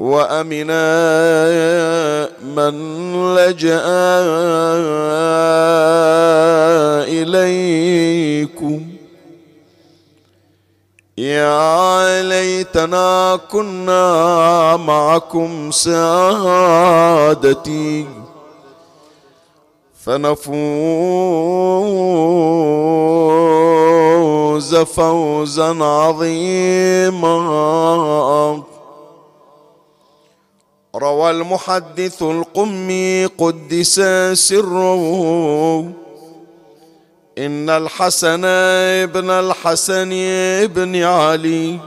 وأمنا من لجأ إليكم. يا ليتنا كنا معكم سادتي. فنفوز فوزا عظيما. روى المحدث القمي قدس سره. إن الحسن ابن الحسن ابن علي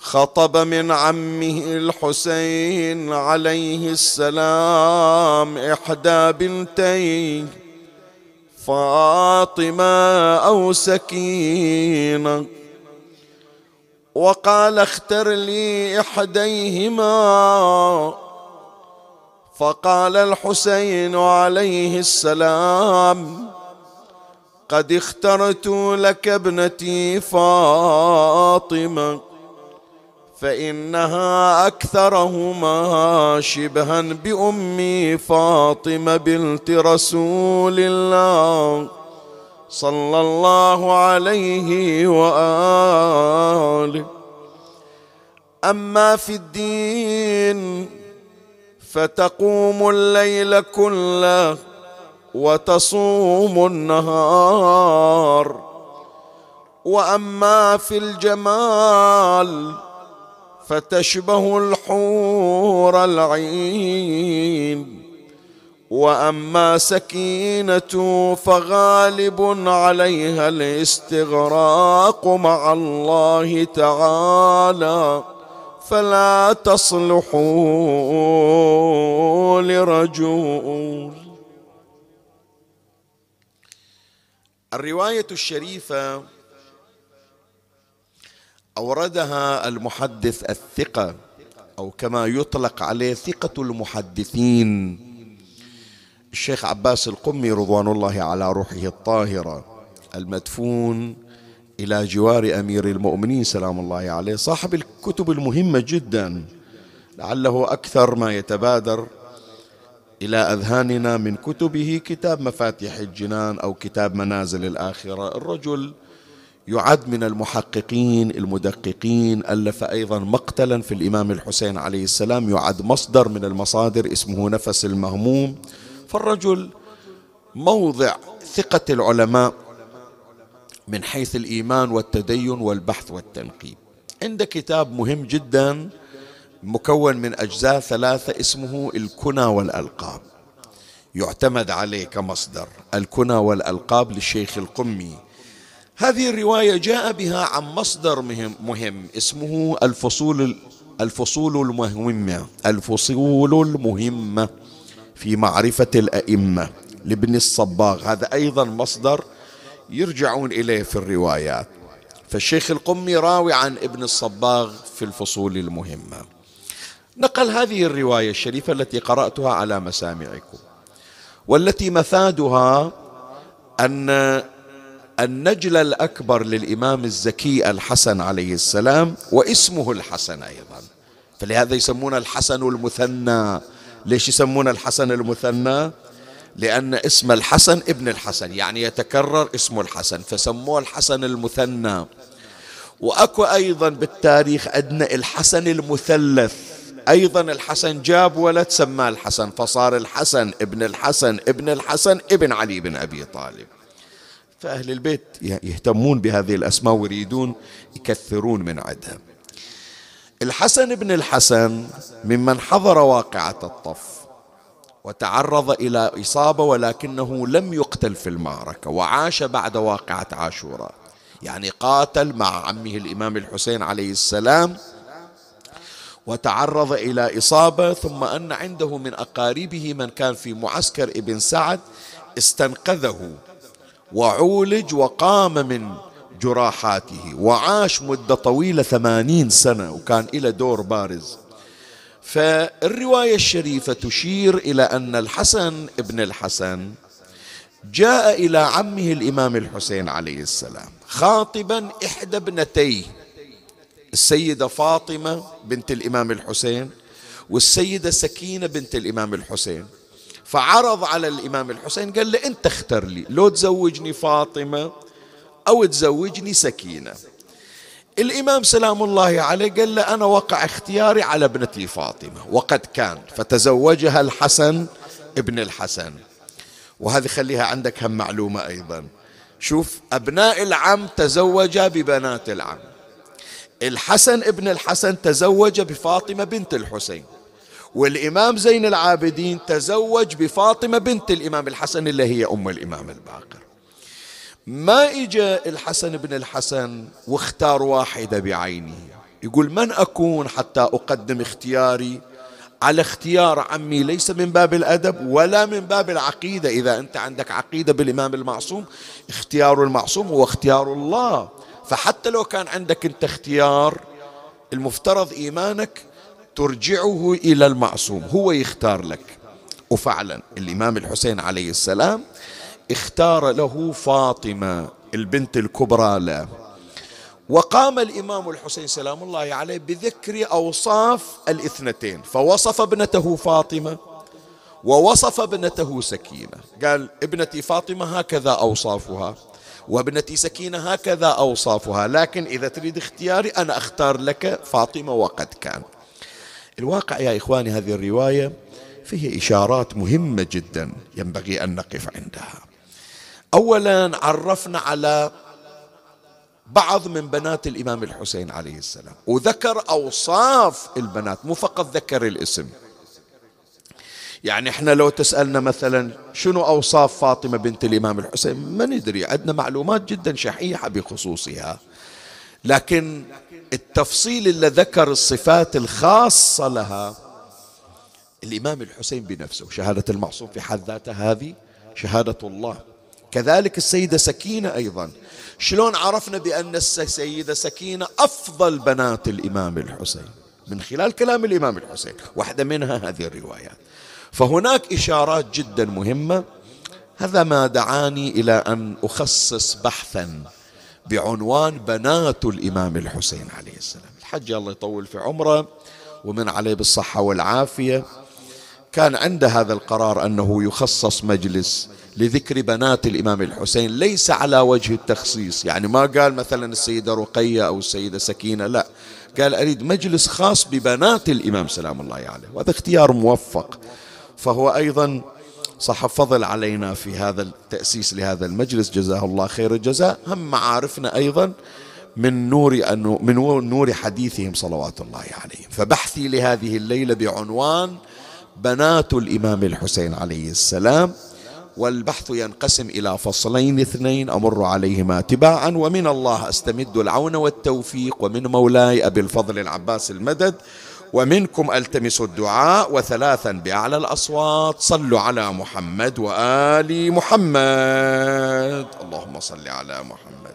خطب من عمه الحسين عليه السلام إحدى بنتيه فاطمة أو سكينة. وقال اختر لي إحديهما. فقال الحسين عليه السلام قد اخترت لك ابنتي فاطمة فإنها أكثرهما شبها بأمي فاطمة بنت رسول الله. صلى الله عليه وآله. أما في الدين فتقوم الليل كله وتصوم النهار. وأما في الجمال فتشبه الحور العين. وأما سكينة فغالب عليها الاستغراق مع الله تعالى فلا تصلح لرجل. الرواية الشريفة أوردها المحدث الثقة أو كما يطلق عليه ثقة المحدثين. الشيخ عباس القمي رضوان الله على روحه الطاهرة المدفون إلى جوار أمير المؤمنين سلام الله عليه صاحب الكتب المهمة جدا لعله أكثر ما يتبادر إلى أذهاننا من كتبه كتاب مفاتيح الجنان أو كتاب منازل الآخرة. الرجل يعد من المحققين المدققين ألف أيضا مقتلا في الإمام الحسين عليه السلام يعد مصدر من المصادر اسمه نفس المهموم. فالرجل موضع ثقة العلماء من حيث الإيمان والتدين والبحث والتنقيب. عنده كتاب مهم جدا مكون من أجزاء ثلاثة اسمه الكنى والألقاب. يعتمد عليه كمصدر الكنى والألقاب للشيخ القمي. هذه الرواية جاء بها عن مصدر مهم, مهم اسمه الفصول الفصول المهمة الفصول المهمة. في معرفة الأئمة. لابن الصباغ هذا أيضا مصدر يرجعون إليه في الروايات. فالشيخ القمي راوي عن ابن الصباغ في الفصول المهمة. نقل هذه الرواية الشريفة التي قرأتها على مسامعكم. والتي مفادها أن النجل الأكبر للإمام الزكي الحسن عليه السلام واسمه الحسن أيضا. فلهذا يسمون الحسن المثنى. ليش يسمون الحسن المثنى؟ لأن اسم الحسن ابن الحسن يعني يتكرر اسم الحسن فسموه الحسن المثنى. وأكو أيضا بالتاريخ عندنا الحسن المثلث. أيضا الحسن جاب ولد سماه الحسن فصار الحسن ابن الحسن ابن الحسن ابن علي بن أبي طالب. فأهل البيت يهتمون بهذه الأسماء ويريدون يكثرون من عدها. الحسن بن الحسن ممن حضر واقعة الطف وتعرض إلى إصابة ولكنه لم يقتل في المعركة وعاش بعد واقعة عاشوراء. يعني قاتل مع عمه الإمام الحسين عليه السلام وتعرض إلى إصابة ثم أن عنده من أقاربه من كان في معسكر ابن سعد استنقذه وعولج وقام من جراحاته. وعاش مدة طويلة ثمانين سنة وكان إلى دور بارز. فالرواية الشريفة تشير إلى أن الحسن ابن الحسن جاء إلى عمه الإمام الحسين عليه السلام خاطبا إحدى ابنتيه السيدة فاطمة بنت الإمام الحسين والسيدة سكينة بنت الإمام الحسين. فعرض على الإمام الحسين قال له أنت اختر لي لو تزوجني فاطمة أو تزوجني سكينة. الإمام سلام الله عليه قال له أنا وقع اختياري على ابنتي فاطمة وقد كان فتزوجها الحسن ابن الحسن. وهذه خليها عندك هم معلومة أيضا. شوف أبناء العم تزوجا ببنات العم. الحسن ابن الحسن تزوج بفاطمة بنت الحسين. والإمام زين العابدين تزوج بفاطمة بنت الإمام الحسن اللي هي أم الإمام الباقر. ما إجا الحسن بن الحسن واختار واحدة بعينه؟ يقول من أكون حتى أقدم اختياري؟ على اختيار عمي ليس من باب الأدب ولا من باب العقيدة. إذا أنت عندك عقيدة بالإمام المعصوم اختيار المعصوم هو اختيار الله. فحتى لو كان عندك أنت اختيار المفترض إيمانك ترجعه إلى المعصوم. هو يختار لك. وفعلا الإمام الحسين عليه السلام اختار له فاطمة البنت الكبرى له. وقام الإمام الحسين سلام الله عليه بذكر أوصاف الاثنتين. فوصف ابنته فاطمة ووصف ابنته سكينة. قال ابنتي فاطمة هكذا أوصافها وابنتي سكينة هكذا أوصافها. لكن إذا تريد اختياري أنا أختار لك فاطمة وقد كان. الواقع يا إخواني هذه الرواية فيه إشارات مهمة جدا ينبغي أن نقف عندها. أولا عرفنا على بعض من بنات الإمام الحسين عليه السلام وذكر أوصاف البنات مو فقط ذكر الاسم. يعني إحنا لو تسألنا مثلا شنو أوصاف فاطمة بنت الإمام الحسين ما ندري عندنا معلومات جدا شحيحة بخصوصها. لكن التفصيل اللي ذكر الصفات الخاصة لها الإمام الحسين بنفسه شهادة المعصوم في حد ذاتها هذه؟ شهادة الله. كذلك السيدة سكينة أيضا. شلون عرفنا بأن السيدة سكينة أفضل بنات الإمام الحسين؟ من خلال كلام الإمام الحسين واحدة منها هذه الروايات. فهناك إشارات جدا مهمة. هذا ما دعاني إلى أن أخصص بحثا بعنوان بنات الإمام الحسين عليه السلام. الحج الله يطول في عمره ومن عليه بالصحة والعافية. كان عنده هذا القرار أنه يخصص مجلس لذكر بنات الإمام الحسين ليس على وجه التخصيص. يعني ما قال مثلا السيدة رقية أو السيدة سكينة لا. قال أريد مجلس خاص ببنات الإمام سلام الله عليه وهذا اختيار موفق. فهو أيضا صح فضل علينا في هذا التأسيس لهذا المجلس جزاه الله خير الجزاء. هم معارفنا أيضا من نور من نور حديثهم صلوات الله عليهم. فبحثي لهذه الليلة بعنوان بنات الإمام الحسين عليه السلام والبحث ينقسم إلى فصلين اثنين أمر عليهما تباعا ومن الله أستمد العون والتوفيق ومن مولاي أبي الفضل العباس المدد ومنكم ألتمس الدعاء وثلاثا بأعلى الأصوات صلوا على محمد وآل محمد. اللهم صل على محمد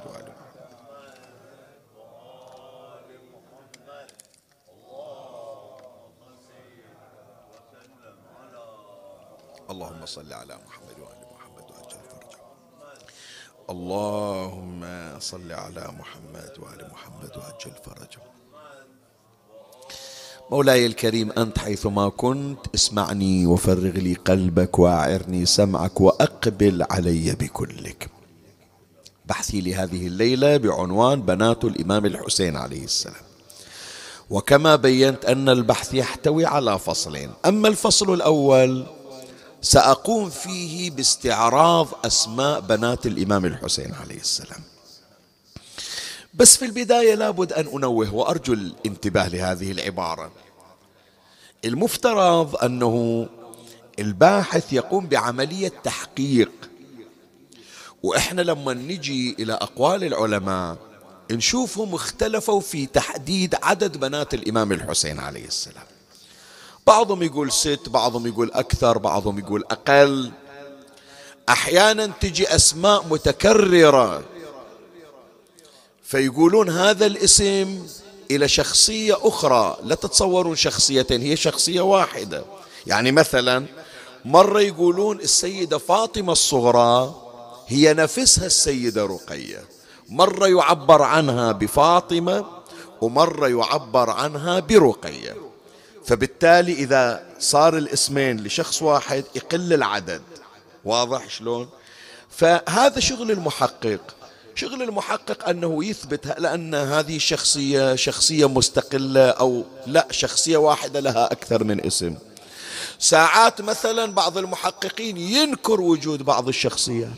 اللهم صل على محمد وآل محمد وأجل فرجه. اللهم صل على محمد وآل محمد وعجل فرجهم مولاي الكريم أنت حيثما كنت اسمعني وفرغ لي قلبك وأعرني سمعك وأقبل علي بكلك. بحثي لهذه الليلة بعنوان بنات الإمام الحسين عليه السلام. وكما بينت أن البحث يحتوي على فصلين. أما الفصل الأول سأقوم فيه باستعراض أسماء بنات الإمام الحسين عليه السلام. بس في البداية لابد أن أنوه وأرجو الانتباه لهذه العبارة. المفترض أنه الباحث يقوم بعملية تحقيق. وإحنا لما نجي إلى أقوال العلماء نشوفهم اختلفوا في تحديد عدد بنات الإمام الحسين عليه السلام. بعضهم يقول ست بعضهم يقول أكثر بعضهم يقول أقل. أحيانا تجي أسماء متكررة فيقولون هذا الاسم إلى شخصية أخرى. لا تتصورون شخصيتين هي شخصية واحدة. يعني مثلا مرة يقولون السيدة فاطمة الصغرى هي نفسها السيدة رقية. مرة يعبر عنها بفاطمة ومرة يعبر عنها برقية. فبالتالي إذا صار الاسمين لشخص واحد يقل العدد. واضح شلون؟ فهذا شغل المحقق. شغل المحقق أنه يثبت لأن هذه الشخصية شخصية مستقلة أو لا شخصية واحدة لها أكثر من اسم. ساعات مثلا بعض المحققين ينكر وجود بعض الشخصيات.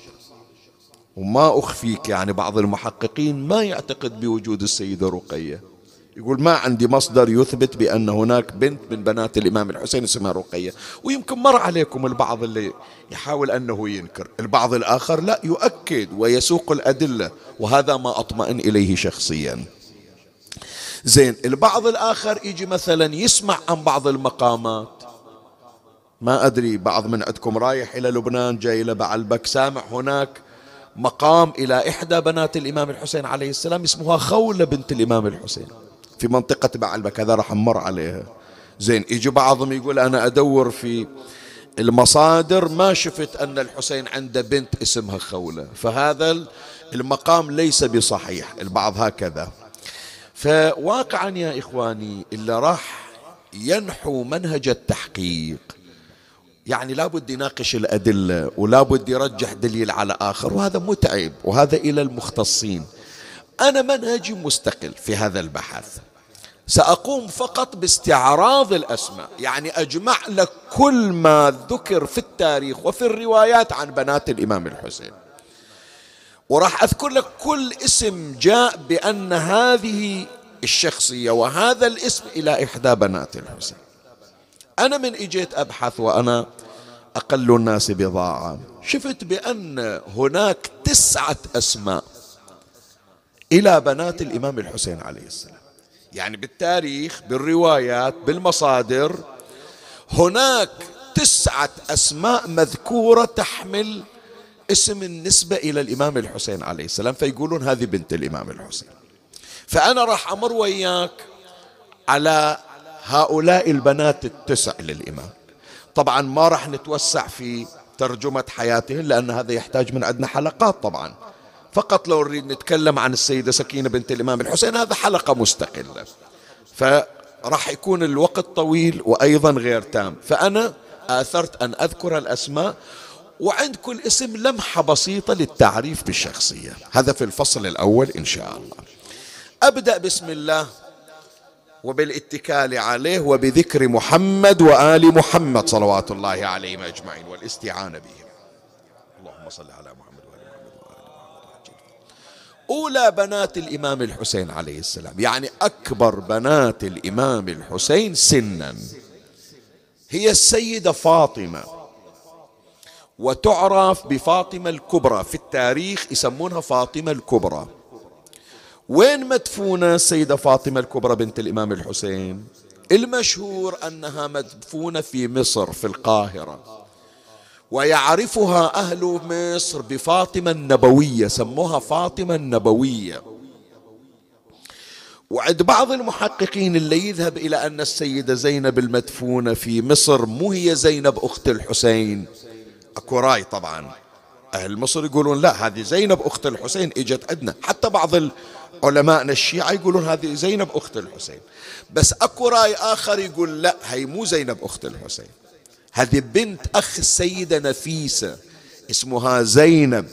وما أخفيك يعني بعض المحققين ما يعتقد بوجود السيدة رقية. يقول ما عندي مصدر يثبت بأن هناك بنت من بنات الإمام الحسين اسمها رقية. ويمكن مر عليكم البعض اللي يحاول أنه ينكر. البعض الآخر لا يؤكد ويسوق الأدلة وهذا ما أطمئن إليه شخصيا. زين البعض الآخر يجي مثلا يسمع عن بعض المقامات. ما أدري بعض من عندكم رايح إلى لبنان جاي إلى بعلبك سامع هناك مقام إلى إحدى بنات الإمام الحسين عليه السلام اسمها خولة بنت الإمام الحسين. في منطقة بعلبك هذا راح نمر عليها. زين يجي بعضهم يقول أنا أدور في المصادر ما شفت أن الحسين عنده بنت اسمها خولة. فهذا المقام ليس بصحيح البعض هكذا. فواقعا يا إخواني اللي راح ينحو منهج التحقيق. يعني لابد يناقش الأدلة ولابد يرجح دليل على آخر وهذا متعب وهذا إلى المختصين. أنا منهجي مستقل في هذا البحث. سأقوم فقط باستعراض الأسماء. يعني أجمع لك كل ما ذكر في التاريخ وفي الروايات عن بنات الإمام الحسين. وراح أذكر لك كل اسم جاء بأن هذه الشخصية وهذا الاسم إلى إحدى بنات الحسين. أنا من إجيت أبحث وأنا أقل الناس بضاعة. شفت بأن هناك تسعة أسماء إلى بنات الإمام الحسين عليه السلام. يعني بالتاريخ بالروايات بالمصادر هناك تسعة أسماء مذكورة تحمل اسم النسبة إلى الإمام الحسين عليه السلام فيقولون هذه بنت الإمام الحسين. فأنا راح أمر وياك على هؤلاء البنات التسع للإمام. طبعا ما راح نتوسع في ترجمة حياتهن لأن هذا يحتاج من عندنا حلقات طبعا. فقط لو نريد نتكلم عن السيدة سكينة بنت الإمام الحسين هذا حلقة مستقلة. فراح يكون الوقت طويل وأيضا غير تام. فأنا آثرت أن أذكر الأسماء وعند كل اسم لمحة بسيطة للتعريف بالشخصية. هذا في الفصل الأول إن شاء الله. أبدأ بسم الله وبالاتكال عليه وبذكر محمد وآل محمد صلوات الله عليهم أجمعين والاستعانة بهم. اللهم صل على محمد. أولى بنات الإمام الحسين عليه السلام. يعني أكبر بنات الإمام الحسين سنا. هي السيدة فاطمة. وتعرف بفاطمة الكبرى. في التاريخ يسمونها فاطمة الكبرى. وين مدفونة السيدة فاطمة الكبرى بنت الإمام الحسين؟ المشهور أنها مدفونة في مصر في القاهرة. ويعرفها أهل مصر بفاطمة النبوية سموها فاطمة النبوية. وعند بعض المحققين اللي يذهب إلى أن السيدة زينب المدفونة في مصر مو هي زينب أخت الحسين. أكو رأي طبعا. أهل مصر يقولون لا هذه زينب أخت الحسين إجت عندنا. حتى بعض علماءنا الشيعة يقولون هذه زينب أخت الحسين. بس أكو رأي آخر يقول لا هي مو زينب أخت الحسين. هذه بنت أخ السيدة نفيسة اسمها زينب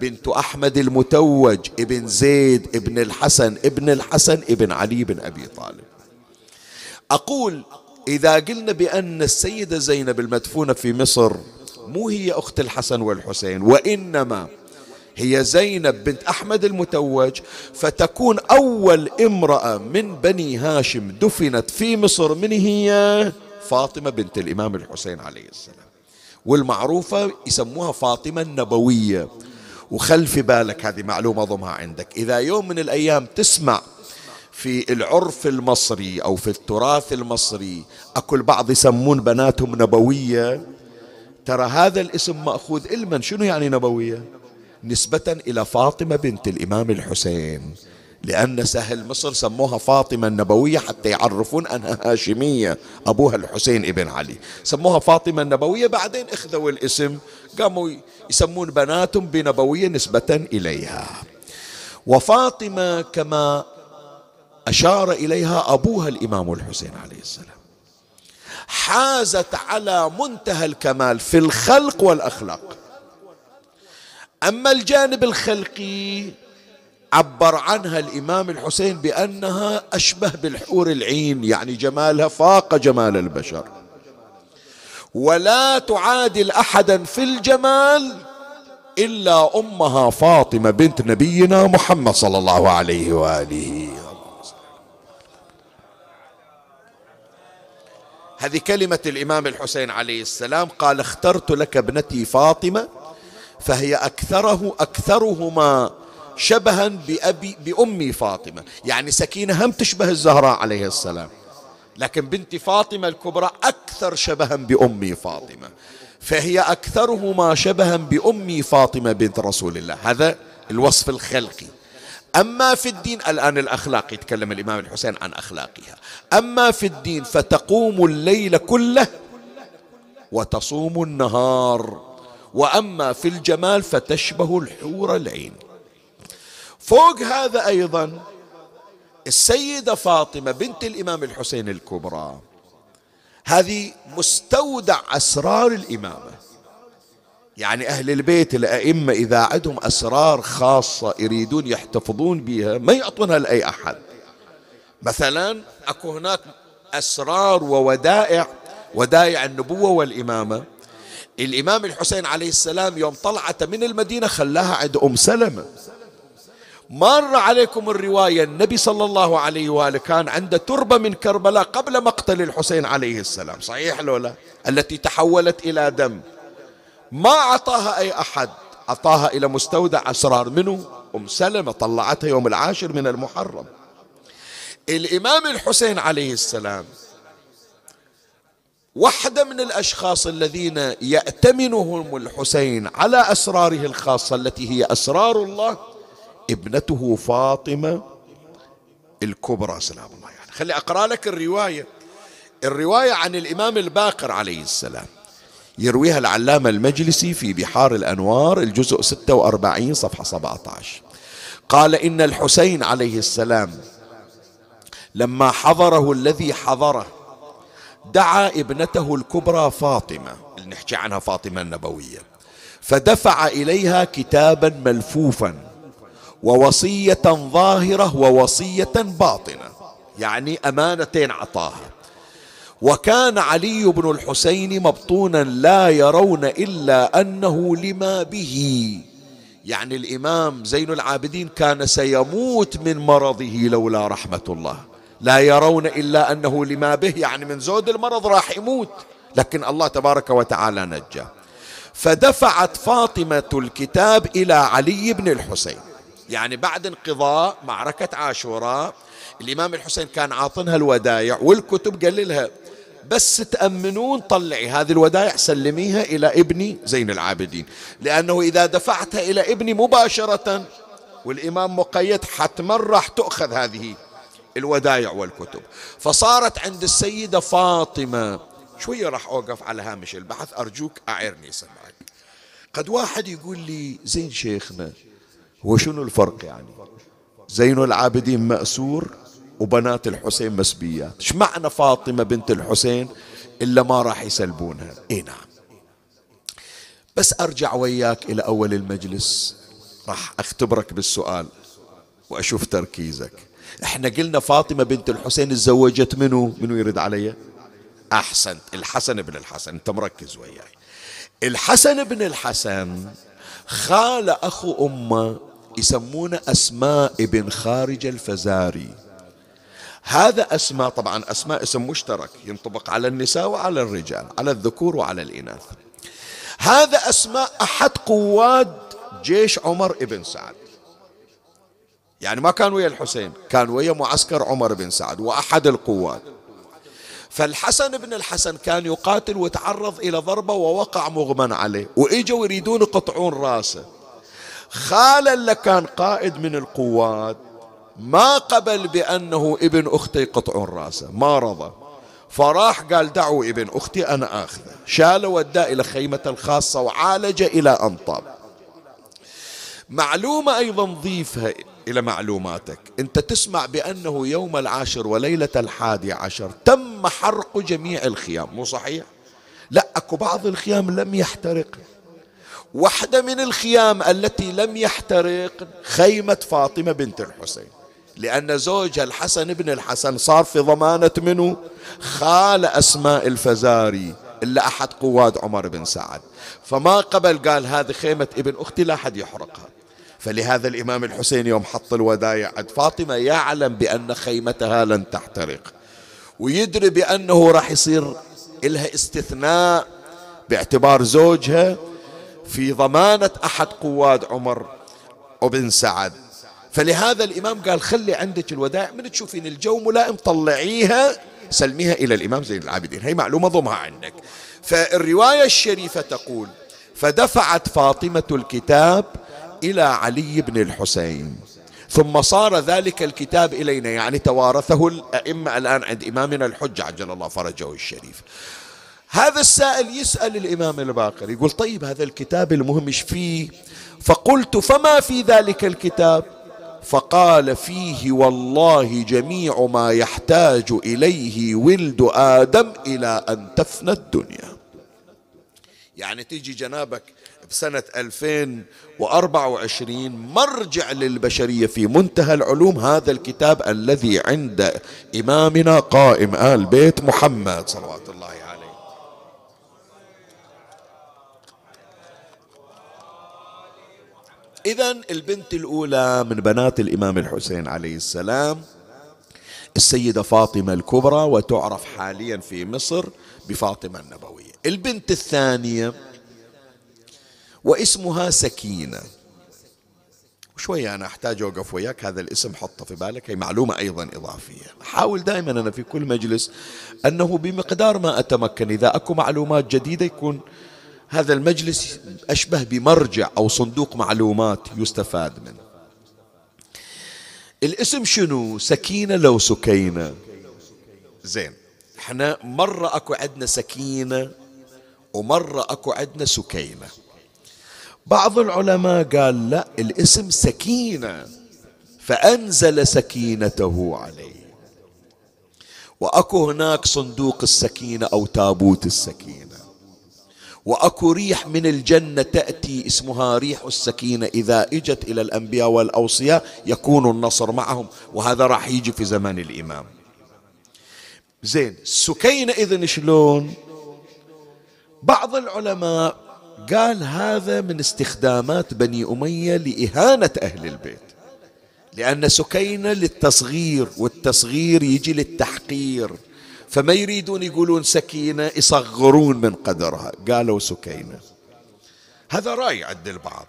بنت أحمد المتوج ابن زيد ابن الحسن ابن الحسن ابن علي بن أبي طالب. أقول إذا قلنا بأن السيدة زينب المدفونة في مصر مو هي أخت الحسن والحسين وإنما هي زينب بنت أحمد المتوج فتكون أول امرأة من بني هاشم دفنت في مصر من هي؟ فاطمة بنت الإمام الحسين عليه السلام. والمعروفة يسموها فاطمة النبوية. وخل في بالك هذه معلومة ضمها عندك. إذا يوم من الأيام تسمع في العرف المصري أو في التراث المصري أكو البعض يسمون بناتهم نبوية. ترى هذا الاسم مأخوذ علما. شنو يعني نبوية؟ نسبة إلى فاطمة بنت الإمام الحسين. لأن سهل مصر سموها فاطمة النبوية حتى يعرفون أنها هاشمية أبوها الحسين ابن علي. سموها فاطمة النبوية بعدين إخذوا الاسم قاموا يسمون بناتهم بنبوية نسبة إليها. وفاطمة كما أشار إليها أبوها الإمام الحسين عليه السلام. حازت على منتهى الكمال في الخلق والأخلاق. أما الجانب الخلقي عبر عنها الإمام الحسين بأنها أشبه بالحور العين يعني جمالها فاق جمال البشر. ولا تعادل أحدا في الجمال إلا أمها فاطمة بنت نبينا محمد صلى الله عليه وآله هذه كلمة الإمام الحسين عليه السلام قال اخترت لك ابنتي فاطمة فهي أكثره أكثرهما شبها بأبي بأمي فاطمة. يعني سكينة هم تشبه الزهراء عليه السلام. لكن بنت فاطمة الكبرى أكثر شبها بأمي فاطمة. فهي أكثرهما شبها بأمي فاطمة بنت رسول الله. هذا الوصف الخلقي. أما في الدين الآن الأخلاق يتكلم الإمام الحسين عن أخلاقها. أما في الدين فتقوم الليل كله وتصوم النهار. وأما في الجمال فتشبه الحور العين. فوق هذا أيضا السيدة فاطمة بنت الإمام الحسين الكبرى. هذه مستودع أسرار الإمامة. يعني أهل البيت الأئمة إذا عندهم أسرار خاصة يريدون يحتفظون بها ما يعطونها لأي أحد. مثلا أكو هناك أسرار وودائع ودائع النبوة والإمامة. الإمام الحسين عليه السلام يوم طلعت من المدينة خلاها عند أم سلمة. مر عليكم الرواية النبي صلى الله عليه وآله كان عنده تربة من كربلاء قبل مقتل الحسين عليه السلام. صحيح لو لا؟ التي تحولت إلى دم. ما أعطاها أي أحد. أعطاها إلى مستودع أسرار. منه أم سلمة. طلعتها يوم العاشر من المحرم. الإمام الحسين عليه السلام واحدة من الأشخاص الذين يأتمنهم الحسين على أسراره الخاصة التي هي أسرار الله ابنته فاطمة الكبرى سلام الله يعني خلي أقرأ لك الرواية الرواية عن الإمام الباقر عليه السلام. يرويها العلامة المجلسي في بحار الأنوار الجزء 46 صفحة 17 قال إن الحسين عليه السلام لما حضره الذي حضره دعا ابنته الكبرى فاطمة. اللي نحكي عنها فاطمة النبوية. فدفع إليها كتابا ملفوفا ووصية ظاهرة ووصية باطنة يعني أمانتين عطاها. وكان علي بن الحسين مبطونا لا يرون إلا أنه لما به. يعني الإمام زين العابدين كان سيموت من مرضه لولا رحمة الله. لا يرون إلا أنه لما به يعني من زود المرض راح يموت. لكن الله تبارك وتعالى نجاه. فدفعت فاطمة الكتاب إلى علي بن الحسين. يعني بعد انقضاء معركة عاشوراء الإمام الحسين كان عاطنها الودايع والكتب قال لها بس تأمنون طلعي هذه الودائع سلميها إلى ابني زين العابدين لأنه إذا دفعتها إلى ابني مباشرة. والإمام مقيد حتما راح تؤخذ هذه الودائع والكتب. فصارت عند السيدة فاطمة شوية راح أوقف على هامش البحث أرجوك أعرني سمعك قد واحد يقول لي زين شيخنا هو شنو الفرق يعني؟ زين العابدين مأسور وبنات الحسين مسبيات. إيش معنى فاطمة بنت الحسين؟ إلا ما راح يسلبونها. إي نعم. بس أرجع وياك إلى أول المجلس. راح أختبرك بالسؤال وأشوف تركيزك. إحنا قلنا فاطمة بنت الحسين تزوجت منو؟ منو يرد علي؟ أحسنت الحسن بن الحسن. أنت مركز وياي. الحسن بن الحسن خال أخو أمه يسمونه أسماء بن خارج الفزاري. هذا أسماء طبعا أسماء اسم مشترك ينطبق على النساء وعلى الرجال على الذكور وعلى الإناث. هذا أسماء أحد قواد جيش عمر بن سعد. يعني ما كان ويا الحسين كان ويا معسكر عمر بن سعد وأحد القوات فالحسن بن الحسن كان يقاتل وتعرض إلى ضربة ووقع مغمى عليه وإجوا يريدون يقطعون رأسه. خالا اللي كان قائد من القوات ما قبل بأنه ابن أخته يقطعون راسه ما رضى. فراح قال دعوا ابن أختي أنا آخذه. شاله وداه إلى خيمة الخاصة وعالج إلى أنطاب. معلومة أيضا ضيفها إلى معلوماتك. أنت تسمع بأنه يوم العاشر وليلة الحادي عشر تم حرق جميع الخيام مو صحيح؟ لا أكو بعض الخيام لم يحترق واحدة من الخيام التي لم يحترق خيمة فاطمة بنت الحسين. لأن زوجها الحسن بن الحسن صار في ضمانة منه خال أسماء الفزاري إلا أحد قواد عمر بن سعد. فما قبل قال هذه خيمة ابن أختي لا أحد يحرقها. فلهذا الإمام الحسين يوم حط الودايع عند فاطمة يعلم بأن خيمتها لن تحترق. ويدري بأنه راح يصير إلها استثناء باعتبار زوجها في ضمانة أحد قواد عمر وبن سعد. فلهذا الإمام قال خلي عندك الودائع من تشوفين الجو ملائم طلعيها سلميها إلى الإمام زين العابدين. هي معلومة ضمها عندك. فالرواية الشريفة تقول فدفعت فاطمة الكتاب إلى علي بن الحسين ثم صار ذلك الكتاب إلينا. يعني توارثه الأئمة الآن عند إمامنا الحج عجل الله فرجه الشريف. هذا السائل يسأل الإمام الباقر يقول طيب هذا الكتاب المهم إيش فيه؟ فقلت فما في ذلك الكتاب؟ فقال فيه والله جميع ما يحتاج إليه ولد آدم إلى أن تفنى الدنيا. يعني تيجي جنابك بسنة 2024 مرجع للبشرية في منتهى العلوم هذا الكتاب الذي عند إمامنا قائم آل بيت محمد صلوات الله عليه. إذا البنت الأولى من بنات الإمام الحسين عليه السلام السيدة فاطمة الكبرى وتعرف حاليا في مصر بفاطمة النبوية. البنت الثانية واسمها سكينة. شوية أنا أحتاج أوقف وياك هذا الاسم حطه في بالك هي معلومة أيضا إضافية. حاول دائما أنا في كل مجلس أنه بمقدار ما أتمكن إذا أكو معلومات جديدة يكون هذا المجلس أشبه بمرجع أو صندوق معلومات يستفاد منه. الاسم شنو؟ سكينة لو سكينة؟ زين إحنا مرة أكو عندنا سكينة ومرة أكو عندنا سكينة. بعض العلماء قال لا الاسم سكينة فأنزل سكينته عليه. وأكو هناك صندوق السكينة أو تابوت السكينة. وأكو ريح من الجنة تأتي اسمها ريح السكينة. إذا إجت إلى الأنبياء والأوصياء يكون النصر معهم وهذا راح يجي في زمان الإمام. زين سكينة إذن شلون؟ بعض العلماء قال هذا من استخدامات بني أمية لإهانة أهل البيت. لأن سكينة للتصغير والتصغير يجي للتحقير. فما يريدون يقولون سكينة يصغرون من قدرها. قالوا سكينة. هذا رأي عند البعض.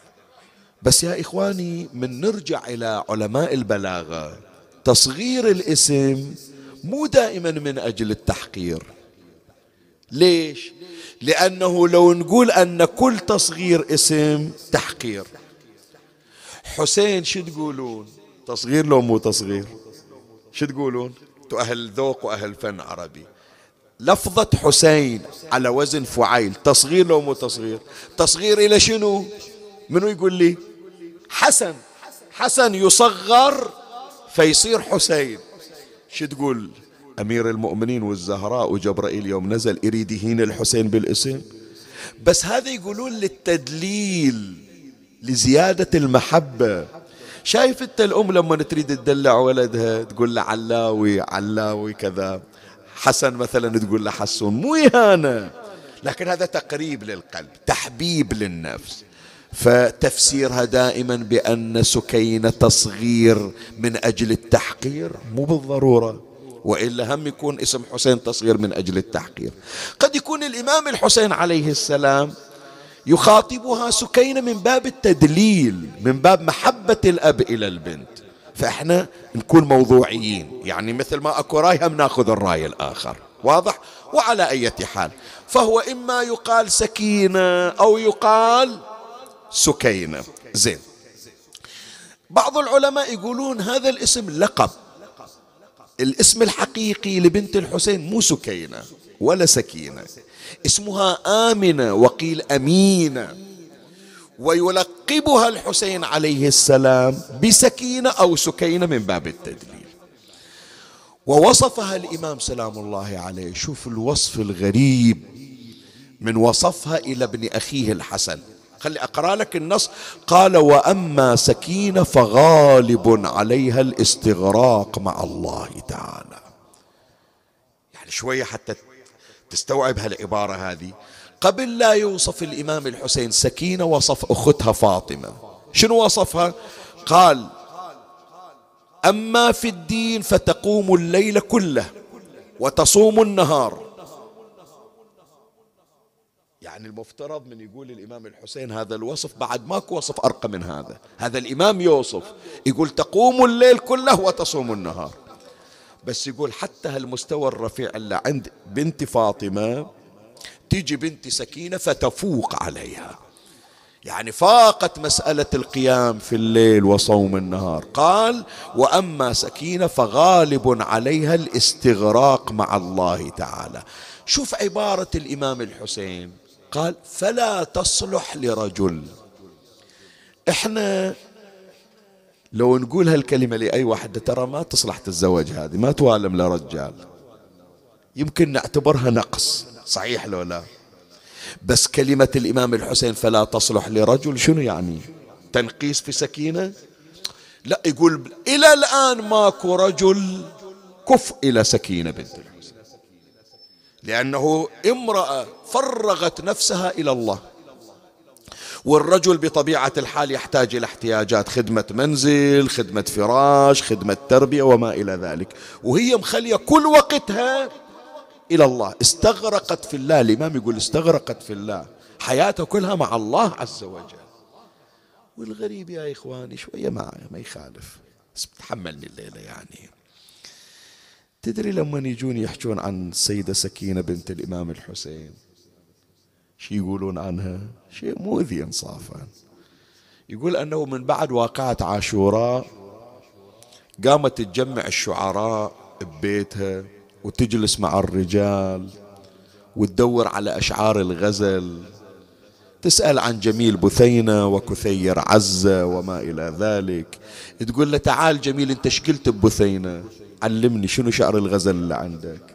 بس يا إخواني من نرجع إلى علماء البلاغة تصغير الاسم مو دائما من أجل التحقير. ليش؟ لأنه لو نقول أن كل تصغير اسم تحقير. حسين شو تقولون؟ تصغير لو مو تصغير؟ شو تقولون؟ أهل ذوق وأهل فن عربي. لفظة حسين على وزن فعيل تصغير لو مو تصغير؟ تصغير إلى شنو؟ منو يقول لي؟ حسن. حسن يصغر فيصير حسين. شو تقول؟ أمير المؤمنين والزهراء وجبرائيل يوم نزل يريد يهين الحسين بالاسم؟ بس هذا يقولون للتدليل لزيادة المحبة. شايف انت الام لما تريد تدلع ولدها تقول له علاوي علاوي كذا. حسن مثلا تقول له حسون مو إهانة. لكن هذا تقريب للقلب تحبيب للنفس. فتفسيرها دائما بأن سكينة تصغير من أجل التحقير. مو بالضرورة. وإلا هم يكون اسم حسين تصغير من أجل التحقير. قد يكون الإمام الحسين عليه السلام يخاطبها سكينة من باب التدليل من باب محبة الأب إلى البنت. فإحنا نكون موضوعيين. يعني مثل ما أكو راي هم ناخذ الرأي الآخر. واضح؟ وعلى أي حال. فهو إما يقال سكينة أو يقال سكينة. زين. بعض العلماء يقولون هذا الاسم لقب. الاسم الحقيقي لبنت الحسين مو سكينة ولا سكينة. اسمها آمنة وقيل أمينة. ويلقبها الحسين عليه السلام بسكينة أو سكينة من باب التدليل. ووصفها الإمام سلام الله عليه شوف الوصف الغريب من وصفها إلى ابن أخيه الحسن. خلي أقرأ لك النص. قال وأما سكينة فغالب عليها الاستغراق مع الله تعالى. يعني شوية حتى تستوعب هالعبارة هذه. قبل لا يوصف الإمام الحسين سكينة وصف أختها فاطمة. شنو وصفها؟ قال أما في الدين فتقوم الليل كله وتصوم النهار. يعني المفترض من يقول الإمام الحسين هذا الوصف بعد ماكو وصف أرقى من هذا. هذا الإمام يوصف يقول تقوم الليل كله وتصوم النهار. بس يقول حتى هالمستوى الرفيع اللي عند بنت فاطمة تيجي بنت سكينة فتفوق عليها. يعني فاقت مسألة القيام في الليل وصوم النهار. قال وأما سكينة فغالب عليها الاستغراق مع الله تعالى. شوف عبارة الإمام الحسين. قال فلا تصلح لرجل. إحنا لو نقول هالكلمة لأي واحدة ترى ما تصلح تتزوج هذه ما توالم لرجال يمكن نعتبرها نقص صحيح لو لا؟ بس كلمة الإمام الحسين فلا تصلح لرجل شنو يعني؟ تنقيس في سكينة؟ لا يقول إلى الآن ماكو رجل كف إلى سكينة بنت الحسين. لأنه امرأة فرغت نفسها إلى الله. والرجل بطبيعة الحال يحتاج إلى احتياجات خدمة منزل خدمة فراش خدمة تربية وما إلى ذلك. وهي مخلية كل وقتها إلى الله. استغرقت في الله. الإمام يقول استغرقت في الله. حياتها كلها مع الله عز وجل. والغريب يا إخواني شوية ما, ما يخالف. بس تحملني الليلة يعني. تدري لما يجون يحجون عن السيدة سكينة بنت الإمام الحسين؟ شي يقولون عنها؟ شيء مؤذي انصافا. يقول أنه من بعد واقعة عاشوراء قامت تجمع الشعراء ببيتها وتجلس مع الرجال وتدور على أشعار الغزل تسأل عن جميل بثينة وكثير عزة وما إلى ذلك. تقول له تعال جميل أنت شقلت ببثينة؟ علمني شنو شعر الغزل اللي عندك؟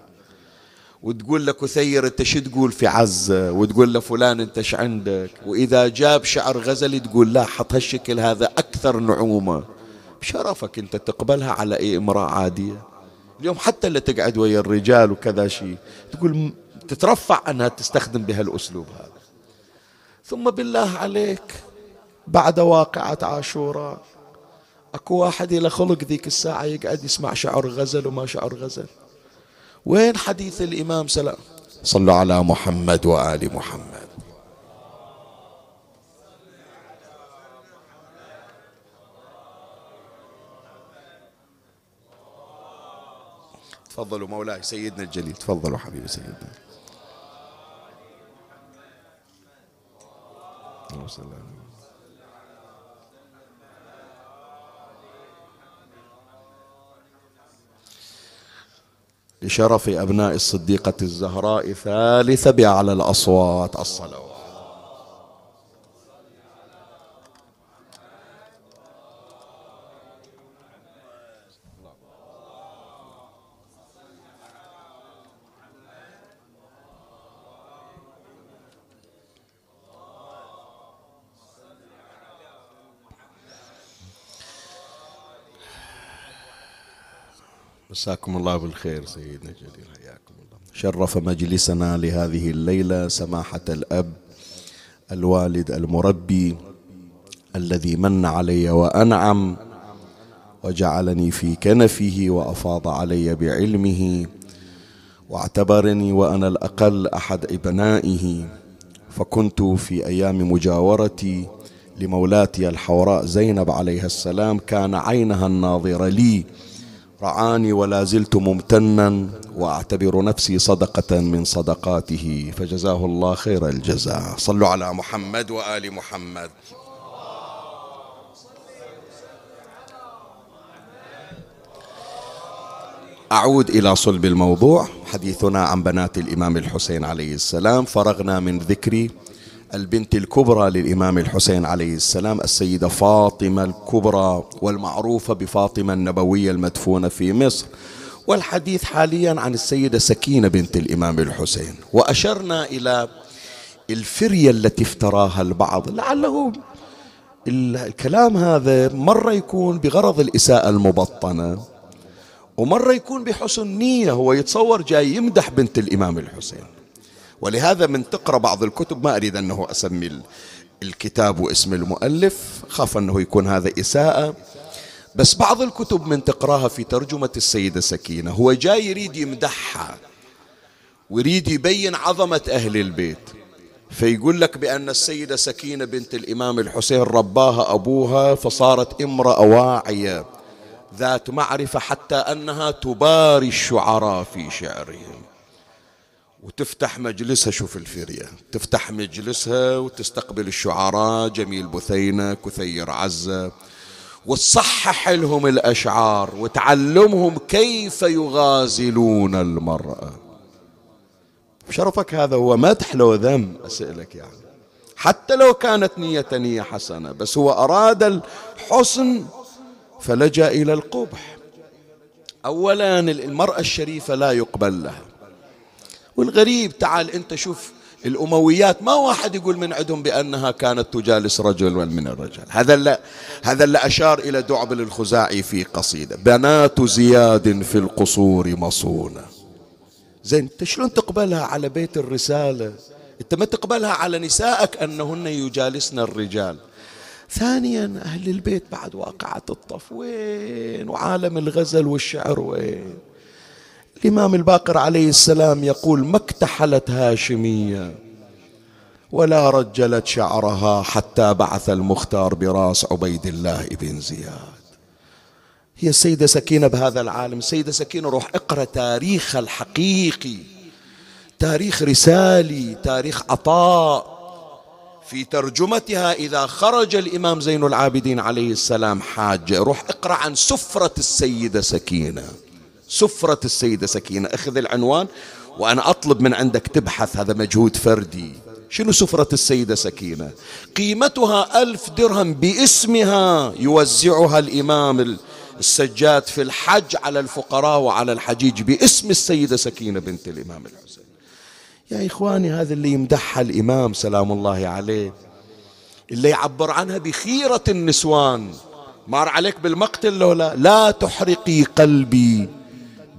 وتقول له كثير انت شو تقول في عزة وتقول له فلان انت ش عندك؟ وإذا جاب شعر غزلي تقول لا حط هالشكل هذا أكثر نعومة. بشرفك أنت تقبلها على أي امرأة عادية. اليوم حتى اللي تقعد ويا الرجال وكذا شيء تقول تترفع أنها تستخدم بهالأسلوب هذا. ثم بالله عليك بعد واقعة عاشوراء أكو واحد إلى خلق ذيك الساعة يقعد يسمع شعر غزل وما شعر غزل. وين حديث الإمام سلام صلوا على محمد وآل محمد. تفضلوا مولاي سيدنا الجليل تفضلوا حبيبي سيدنا. اللهم صل على لشرف أبناء الصديقة الزهراء ثالث بأعلى الأصوات الصلوات. مساكم الله بالخير سيدنا الجليل حياكم الله. شرف مجلسنا لهذه الليلة سماحة الأب الوالد المربي الذي من علي وأنعم وجعلني في كنفه وأفاض علي بعلمه واعتبرني وأنا الأقل أحد أبنائه. فكنت في أيام مجاورتي لمولاتي الحوراء زينب عليها السلام كان عينها الناظرة لي. رعاني ولا زلت ممتنا وأعتبر نفسي صدقة من صدقاته فجزاه الله خير الجزاء. صلوا على محمد وآل محمد. أعود إلى صلب الموضوع. حديثنا عن بنات الإمام الحسين عليه السلام. فرغنا من ذكر البنت الكبرى للإمام الحسين عليه السلام السيدة فاطمة الكبرى والمعروفة بفاطمة النبوية المدفونة في مصر. والحديث حاليا عن السيدة سكينة بنت الإمام الحسين. وأشرنا إلى الفرية التي افتراها البعض. لعله الكلام هذا مرة يكون بغرض الإساءة المبطنة ومرة يكون بحسن نية هو يتصور جاي يمدح بنت الإمام الحسين. ولهذا من تقرأ بعض الكتب ما أريد أنه أسمي الكتاب واسم المؤلف خاف أنه يكون هذا إساءة. بس بعض الكتب من تقرأها في ترجمة السيدة سكينة. هو جاي يريد يمدحها ويريد يبين عظمة أهل البيت. فيقول لك بأن السيدة سكينة بنت الإمام الحسين رباها أبوها فصارت امرأة واعية ذات معرفة حتى أنها تباري الشعراء في شعرهم. وتفتح مجلسها شوف الفيريا. تفتح مجلسها وتستقبل الشعراء جميل بثينة كثير عزة. وتصحح لهم الأشعار وتعلمهم كيف يغازلون المرأة. شرفك هذا هو مدح لو ذم أسألك يعني. حتى لو كانت نية نية حسنة بس هو أراد الحسن فلجأ إلى القبح. أولا المرأة الشريفة لا يقبل لها. والغريب تعال أنت شوف الأمويات. ما واحد يقول من عندهم بأنها كانت تجالس رجل من الرجال. هذا اللي هذا اللي أشار إلى دعبل الخزاعي في قصيدة. بنات زياد في القصور مصونة. زين أنت شلون تقبلها على بيت الرسالة؟ أنت ما تقبلها على نسائك أنهن يجالسن الرجال. ثانيا أهل البيت بعد واقعة الطف. وين؟ وعالم الغزل والشعر وين؟ الإمام الباقر عليه السلام يقول ما اكتحلت هاشمية ولا رجلت شعرها حتى بعث المختار براس عبيد الله بن زياد. هي السيدة سكينة بهذا العالم. السيدة سكينة روح اقرأ تاريخ الحقيقي تاريخ رسالي تاريخ عطاء. في ترجمتها إذا خرج الإمام زين العابدين عليه السلام حاجة روح اقرأ عن سفرة السيدة سكينة. سفرة السيدة سكينة. أخذ العنوان وأنا أطلب من عندك تبحث هذا مجهود فردي. شنو سفرة السيدة سكينة؟ قيمتها ألف درهم باسمها يوزعها الإمام السجاد في الحج على الفقراء وعلى الحجيج باسم السيدة سكينة بنت الإمام الحسين. يا إخواني هذا اللي يمدحها الإمام سلام الله عليه. اللي يعبر عنها بخيرة النسوان. مار عليك بالمقتل لو لا؟ لا تحرقي قلبي.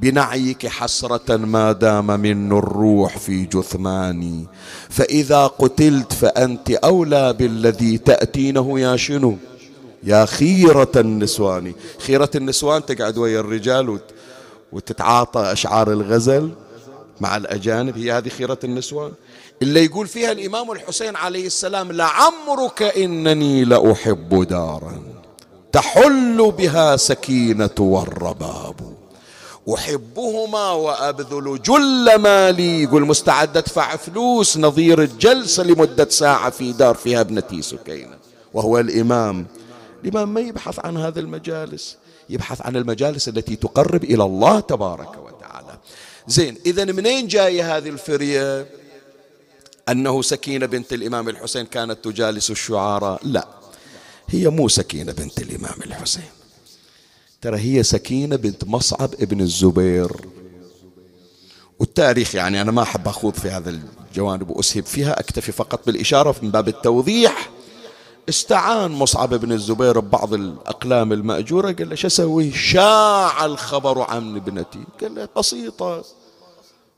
بنعيك حسرة ما دام من الروح في جثماني. فإذا قتلت فأنت أولى بالذي تأتينه يا شنو؟ يا خيرة النسوان. خيرة النسوان تقعد ويا الرجال وتتعاطى أشعار الغزل مع الأجانب. هي هذه خيرة النسوان. اللي يقول فيها الإمام الحسين عليه السلام لعمرك إنني لأحب دارا. تحل بها سكينة والرباب. أحبهما وأبذل جل مالي. يقول مستعد أدفع فلوس نظير الجلسة لمدة ساعة في دار فيها ابنتي سكينة وهو الإمام. الإمام ما يبحث عن هذه المجالس. يبحث عن المجالس التي تقرب إلى الله تبارك وتعالى. زين إذا منين جاية هذه الفرية؟ أنه سكينة بنت الإمام الحسين كانت تجالس الشعراء. لا هي مو سكينة بنت الإمام الحسين. ترى هي سكينة بنت مصعب ابن الزبير. والتاريخ يعني أنا ما أحب أخوض في هذا الجوانب وأسهب فيها أكتفي فقط بالإشارة من باب التوضيح. استعان مصعب بن الزبير ببعض الأقلام المأجورة قال له شو أسوي؟ شاع الخبر عن ابنتي. قال له بسيطة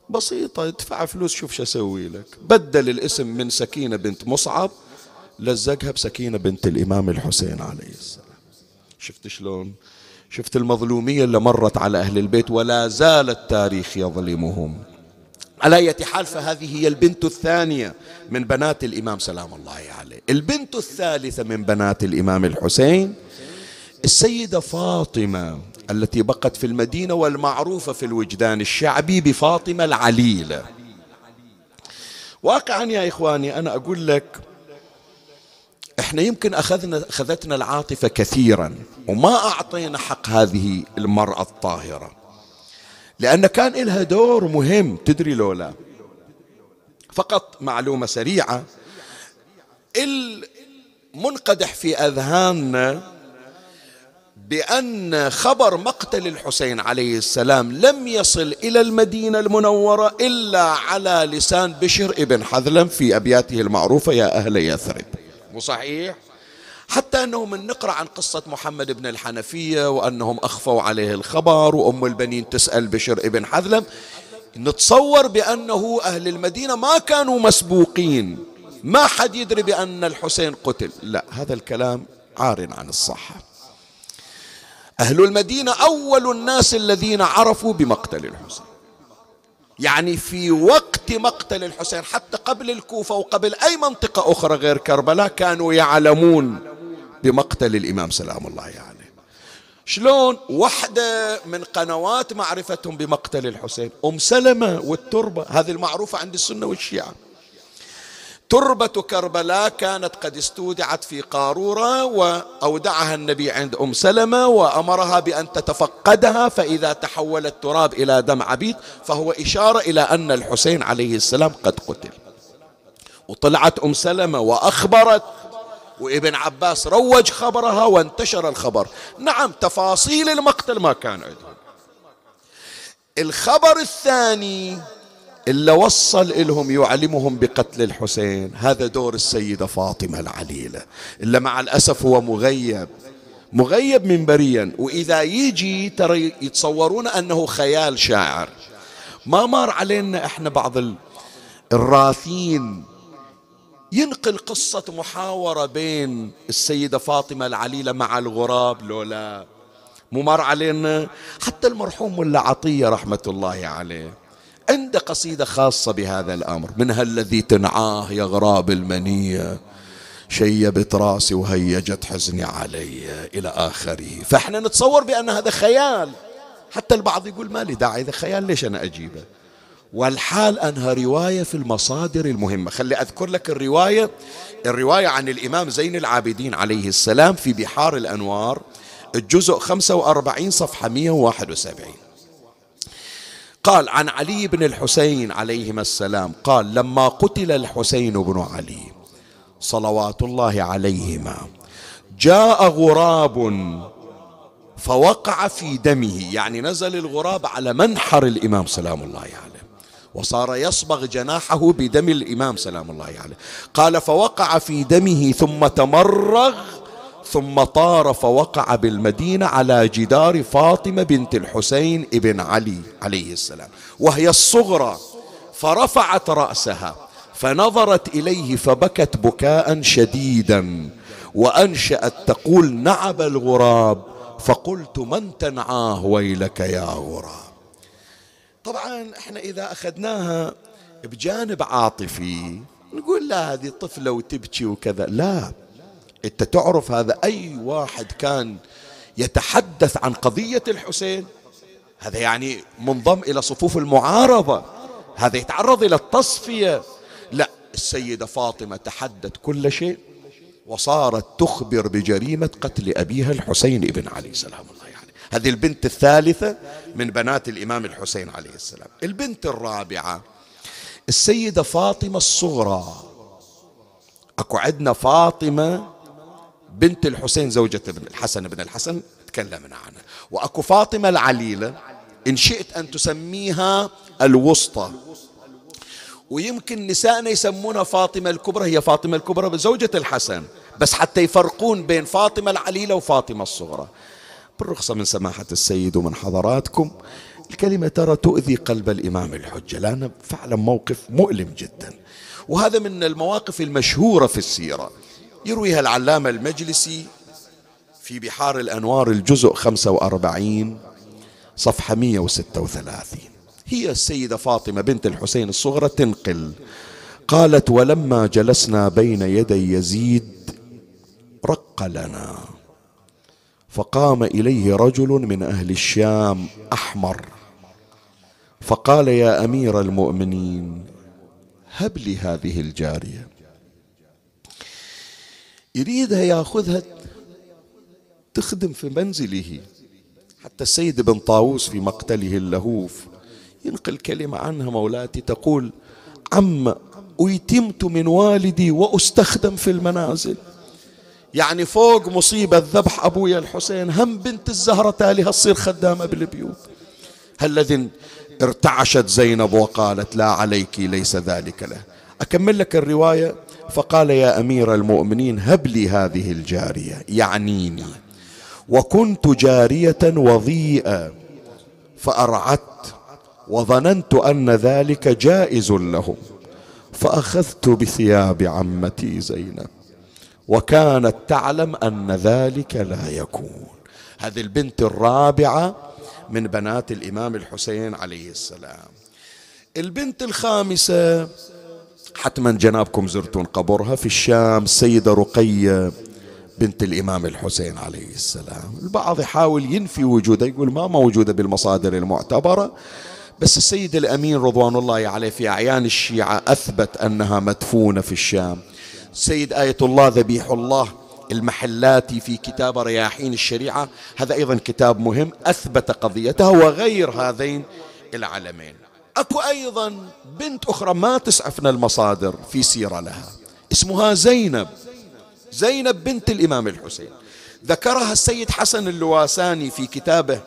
بسيطة ادفع فلوس شوف شو أسوي لك. بدل الاسم من سكينة بنت مصعب لزقها بسكينة بنت الإمام الحسين عليه السلام. شفت شلون؟ شفت المظلومية اللي مرت على أهل البيت ولا زال التاريخ يظلمهم. على أي حال فهذه هي البنت الثانية من بنات الإمام سلام الله عليه. البنت الثالثة من بنات الإمام الحسين السيدة فاطمة التي بقت في المدينة والمعروفة في الوجدان الشعبي بفاطمة العليلة. واقعا يا إخواني أنا أقول لك إحنا يمكن اخذنا أخذتنا العاطفة كثيرا وما أعطينا حق هذه المرأة الطاهرة. لأن كان لها دور مهم تدري لولا فقط معلومة سريعة. المنقدح في أذهاننا بأن خبر مقتل الحسين عليه السلام لم يصل إلى المدينة المنورة إلا على لسان بشر ابن حذلم في أبياته المعروفة يا أهل يثرب. مو صحيح حتى أنه من نقرأ عن قصة محمد بن الحنفية وأنهم أخفوا عليه الخبر وأم البنين تسأل بشر ابن حذلم نتصور بأنه أهل المدينة ما كانوا مسبوقين. ما حد يدري بأن الحسين قتل. لا هذا الكلام عار عن الصحة. أهل المدينة أول الناس الذين عرفوا بمقتل الحسين. يعني في وقت مقتل الحسين حتى قبل الكوفة وقبل أي منطقة أخرى غير كربلاء كانوا يعلمون بمقتل الإمام سلام الله عليه يعني. شلون واحدة من قنوات معرفتهم بمقتل الحسين أم سلمة والتربة هذه المعروفة عند السنة والشيعة تربة كربلاء كانت قد استودعت في قارورة وأودعها النبي عند أم سلمة وأمرها بأن تتفقدها فإذا تحول التراب إلى دم عبيد فهو إشارة إلى أن الحسين عليه السلام قد قتل. وطلعت أم سلمة وأخبرت وابن عباس روج خبرها وانتشر الخبر. نعم تفاصيل المقتل ما كان عندهم الخبر الثاني إلا وصل إلهم يعلمهم بقتل الحسين. هذا دور السيدة فاطمة العليلة. إلا مع الأسف هو مغيب. مغيب منبريا. وإذا يجي ترى يتصورون أنه خيال شاعر. ما مر علينا إحنا بعض الراثين. ينقل قصة محاورة بين السيدة فاطمة العليلة مع الغراب لولا. مو مر علينا؟ حتى المرحوم ملا عطية رحمة الله عليه. عنده قصيدة خاصة بهذا الأمر. منها الذي تنعاه يا غراب المنية شيبت راسي وهيجت حزني علي إلى آخره. فإحنا نتصور بأن هذا خيال. حتى البعض يقول ما لي داعي إذا خيال ليش أنا أجيبه؟ والحال أنها رواية في المصادر المهمة. خلي أذكر لك الرواية الرواية عن الإمام زين العابدين عليه السلام في بحار الأنوار الجزء 45 صفحة 171 قال عن علي بن الحسين عليهما السلام قال لما قتل الحسين بن علي صلوات الله عليهما جاء غراب فوقع في دمه. يعني نزل الغراب على منحر الإمام سلام الله عليه وصار يصبغ جناحه بدم الإمام سلام الله عليه. قال فوقع في دمه ثم تمرغ ثم طار فوقع بالمدينة على جدار فاطمة بنت الحسين ابن علي عليه السلام. وهي الصغرى فرفعت رأسها فنظرت إليه فبكت بكاء شديدا وأنشأت تقول نعب الغراب. فقلت من تنعاه ويلك يا غراب. طبعا إحنا إذا أخذناها بجانب عاطفي نقول لا هذه طفلة وتبكي وكذا. لا. انت تعرف هذا اي واحد كان يتحدث عن قضية الحسين؟ هذا يعني منضم إلى صفوف المعارضة. هذا يتعرض إلى التصفية. لا السيدة فاطمة تحدت كل شيء وصارت تخبر بجريمة قتل أبيها الحسين بن علي سلام الله عليه. هذه البنت الثالثة من بنات الإمام الحسين عليه السلام. البنت الرابعة السيدة فاطمة الصغرى. أكو عندنا فاطمة بنت الحسين زوجة الحسن بن الحسن تكلمنا عنها. وأكو فاطمة العليلة إن شئت أن تسميها الوسطى. ويمكن نسائنا يسمونها فاطمة الكبرى هي فاطمة الكبرى زوجة الحسن بس حتى يفرقون بين فاطمة العليلة وفاطمة الصغرى. بالرخصة من سماحة السيد ومن حضراتكم الكلمة ترى تؤذي قلب الإمام الحجة لأنه فعلا موقف مؤلم جدا. وهذا من المواقف المشهورة في السيرة. يرويها العلامة المجلسي في بحار الأنوار الجزء 45 صفحة 136 هي السيدة فاطمة بنت الحسين الصغرى تنقل. قالت ولما جلسنا بين يدي يزيد رق لنا. فقام إليه رجل من أهل الشام أحمر فقال يا أمير المؤمنين هب لي هذه الجارية. يريدها ياخذها تخدم في منزله. حتى السيد بن طاووس في مقتله اللهوف ينقل كلمة عنها مولاتي تقول عم أيتمت من والدي وأستخدم في المنازل. يعني فوق مصيبة ذبح أبويا الحسين هم بنت الزهرة تاليها تصير خدامة بالبيوت. الذي ارتعشت زينب وقالت لا عليك ليس ذلك له. أكمل لك الرواية؟ فقال يا أمير المؤمنين هب لي هذه الجارية يعنيني. وكنت جارية وضيئة فأرعت وظننت أن ذلك جائز لهم فأخذت بثياب عمتي زينب. وكانت تعلم أن ذلك لا يكون. هذه البنت الرابعة من بنات الإمام الحسين عليه السلام. البنت الخامسة حتما جنابكم زرتون قبرها في الشام السيدة رقية بنت الإمام الحسين عليه السلام. البعض يحاول ينفي وجودها يقول ما موجودة بالمصادر المعتبرة بس السيد الأمين رضوان الله عليه في أعيان الشيعة أثبت أنها مدفونة في الشام. سيد آية الله ذبيح الله المحلاتي في كتاب رياحين الشريعة هذا أيضا كتاب مهم أثبت قضيتها وغير هذين العلمين أكو أيضا بنت أخرى ما تسعفنا المصادر في سيرة لها. اسمها زينب. زينب بنت الإمام الحسين. ذكرها السيد حسن اللواساني في كتابه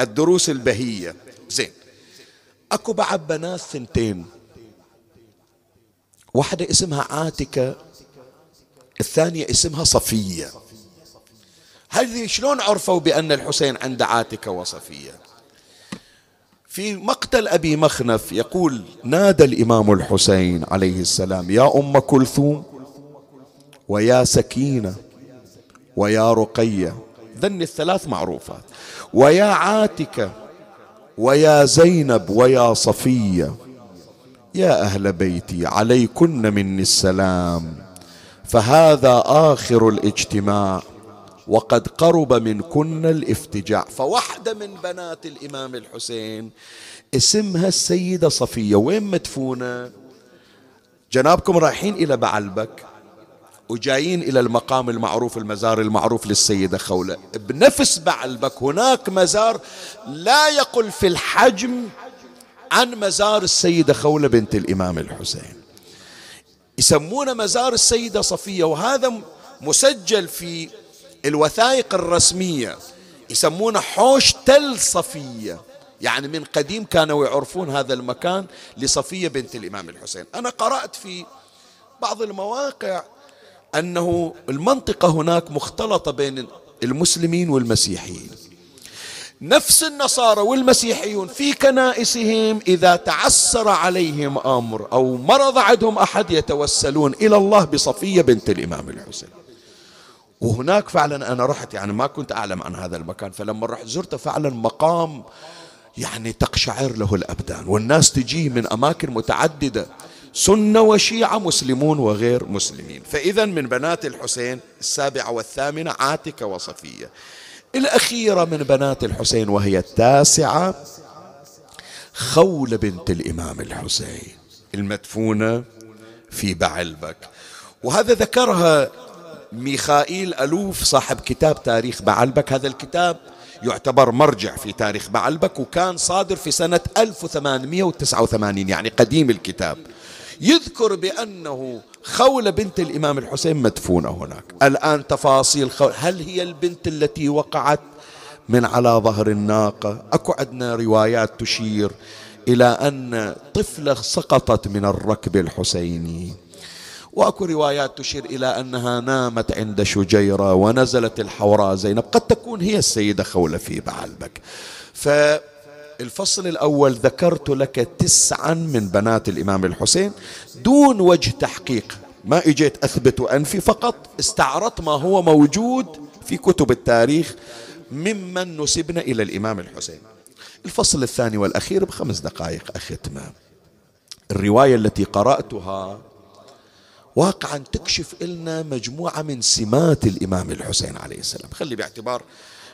الدروس البهية. زين. أكو بعد بنات ثنتين واحدة اسمها عاتكة الثانية اسمها صفية. هذه شلون عرفوا بأن الحسين عنده عاتكة وصفية؟ في مقتل أبي مخنف يقول نادى الإمام الحسين عليه السلام يا أم كلثوم ويا سكينة ويا رقية ذن الثلاث معروفات. ويا عاتكة ويا زينب ويا صفية يا أهل بيتي عليكن مني السلام فهذا آخر الاجتماع وقد قرب منكن الافتجاع. فواحده من بنات الإمام الحسين اسمها السيدة صفية. وين مدفونة؟ جنابكم رايحين إلى بعلبك وجايين إلى المقام المعروف المزار المعروف للسيدة خولة. بنفس بعلبك هناك مزار لا يقل في الحجم عن مزار السيدة خولة بنت الإمام الحسين. يسمونه مزار السيدة صفية وهذا مسجل في الوثائق الرسمية يسمونه حوش تل صفية. يعني من قديم كانوا يعرفون هذا المكان لصفية بنت الإمام الحسين. أنا قرأت في بعض المواقع أنه المنطقة هناك مختلطة بين المسلمين والمسيحيين. نفس النصارى والمسيحيون في كنائسهم إذا تعسر عليهم أمر أو مرض عندهم أحد يتوسلون إلى الله بصفية بنت الإمام الحسين. وهناك فعلا أنا رحت يعني ما كنت أعلم عن هذا المكان فلما رحت زرته فعلا مقام يعني تقشعر له الأبدان. والناس تجيه من أماكن متعددة سنة وشيعة مسلمون وغير مسلمين. فإذا من بنات الحسين السابعة والثامنة عاتكة وصفية. الأخيرة من بنات الحسين وهي التاسعة خولة بنت الإمام الحسين المدفونة في بعلبك. وهذا ذكرها ميخائيل ألوف صاحب كتاب تاريخ بعلبك. هذا الكتاب يعتبر مرجع في تاريخ بعلبك وكان صادر في سنة 1889 يعني قديم الكتاب. يذكر بأنه خولة بنت الإمام الحسين مدفونة هناك. الآن تفاصيل خولة هل هي البنت التي وقعت من على ظهر الناقة؟ أكو عندنا روايات تشير إلى أن طفلة سقطت من الركب الحسيني. وأكو روايات تشير إلى أنها نامت عند شجيرة ونزلت الحوراء زينب. قد تكون هي السيدة خوله في بعلبك. فالفصل الأول ذكرت لك تسعا من بنات الإمام الحسين دون وجه تحقيق. ما إجيت أثبت أنفي فقط استعرضت ما هو موجود في كتب التاريخ ممن نسبنا إلى الإمام الحسين. الفصل الثاني والأخير بخمس دقائق أختمة. الرواية التي قرأتها واقعا تكشف لنا مجموعة من سمات الإمام الحسين عليه السلام. خلي باعتبار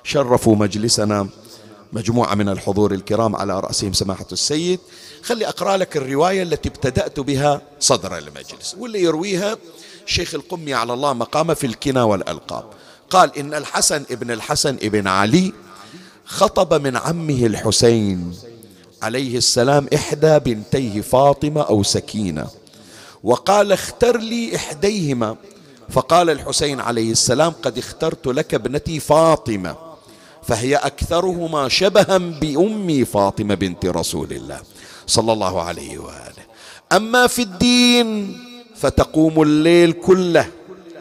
شرفوا مجلسنا مجموعة من الحضور الكرام على رأسهم سماحة السيد. خلي أقرأ لك الرواية التي ابتدأت بها صدر المجلس واللي يرويها شيخ القمي على الله مقامه في الكنى والألقاب. قال إن الحسن ابن الحسن ابن علي خطب من عمه الحسين عليه السلام إحدى بنتيه فاطمة أو سكينة. وقال اختر لي إحديهما. فقال الحسين عليه السلام قد اخترت لك ابنتي فاطمة فهي أكثرهما شبها بأمي فاطمة بنت رسول الله صلى الله عليه وآله. أما في الدين فتقوم الليل كله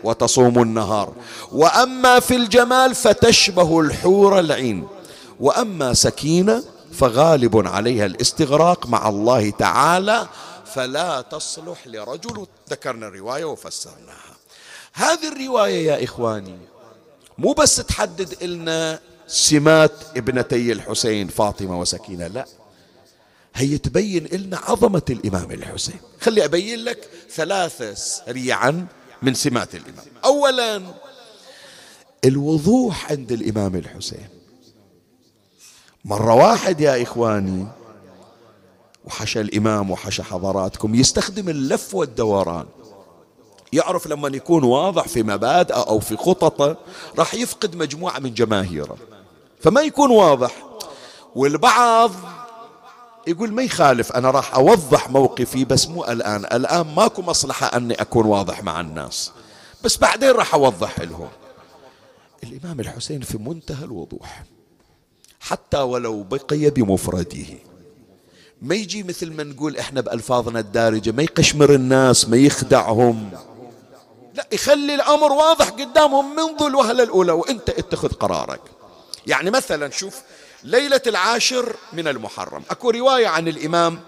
وتصوم النهار وأما في الجمال فتشبه الحور العين وأما سكينة فغالب عليها الاستغراق مع الله تعالى فلا تصلح لرجل. ذكرنا الرواية وفسرناها. هذه الرواية يا إخواني مو بس تحدد لنا سمات ابنتي الحسين فاطمة وسكينة لا. هي تبين لنا عظمة الإمام الحسين. خلي أبين لك ثلاثة سريعا من سمات الإمام. أولا الوضوح عند الإمام الحسين. مرة واحد يا إخواني وحشى الإمام وحشى حضراتكم. يستخدم اللف والدوران. يعرف لما يكون واضح في مبادئه أو في خططه راح يفقد مجموعة من جماهيره. فما يكون واضح والبعض يقول ما يخالف أنا راح أوضح موقفي بس مو الآن. الآن ماكو مصلحة أني أكون واضح مع الناس. بس بعدين راح أوضح لهم. الإمام الحسين في منتهى الوضوح حتى ولو بقي بمفرده. ما يجي مثل ما نقول إحنا بألفاظنا الدارجة ما يقشمر الناس ما يخدعهم. لا يخلي الأمر واضح قدامهم منذ الوهلة الأولى وإنت اتخذ قرارك. يعني مثلا شوف ليلة العاشر من المحرم. أكو رواية عن الإمام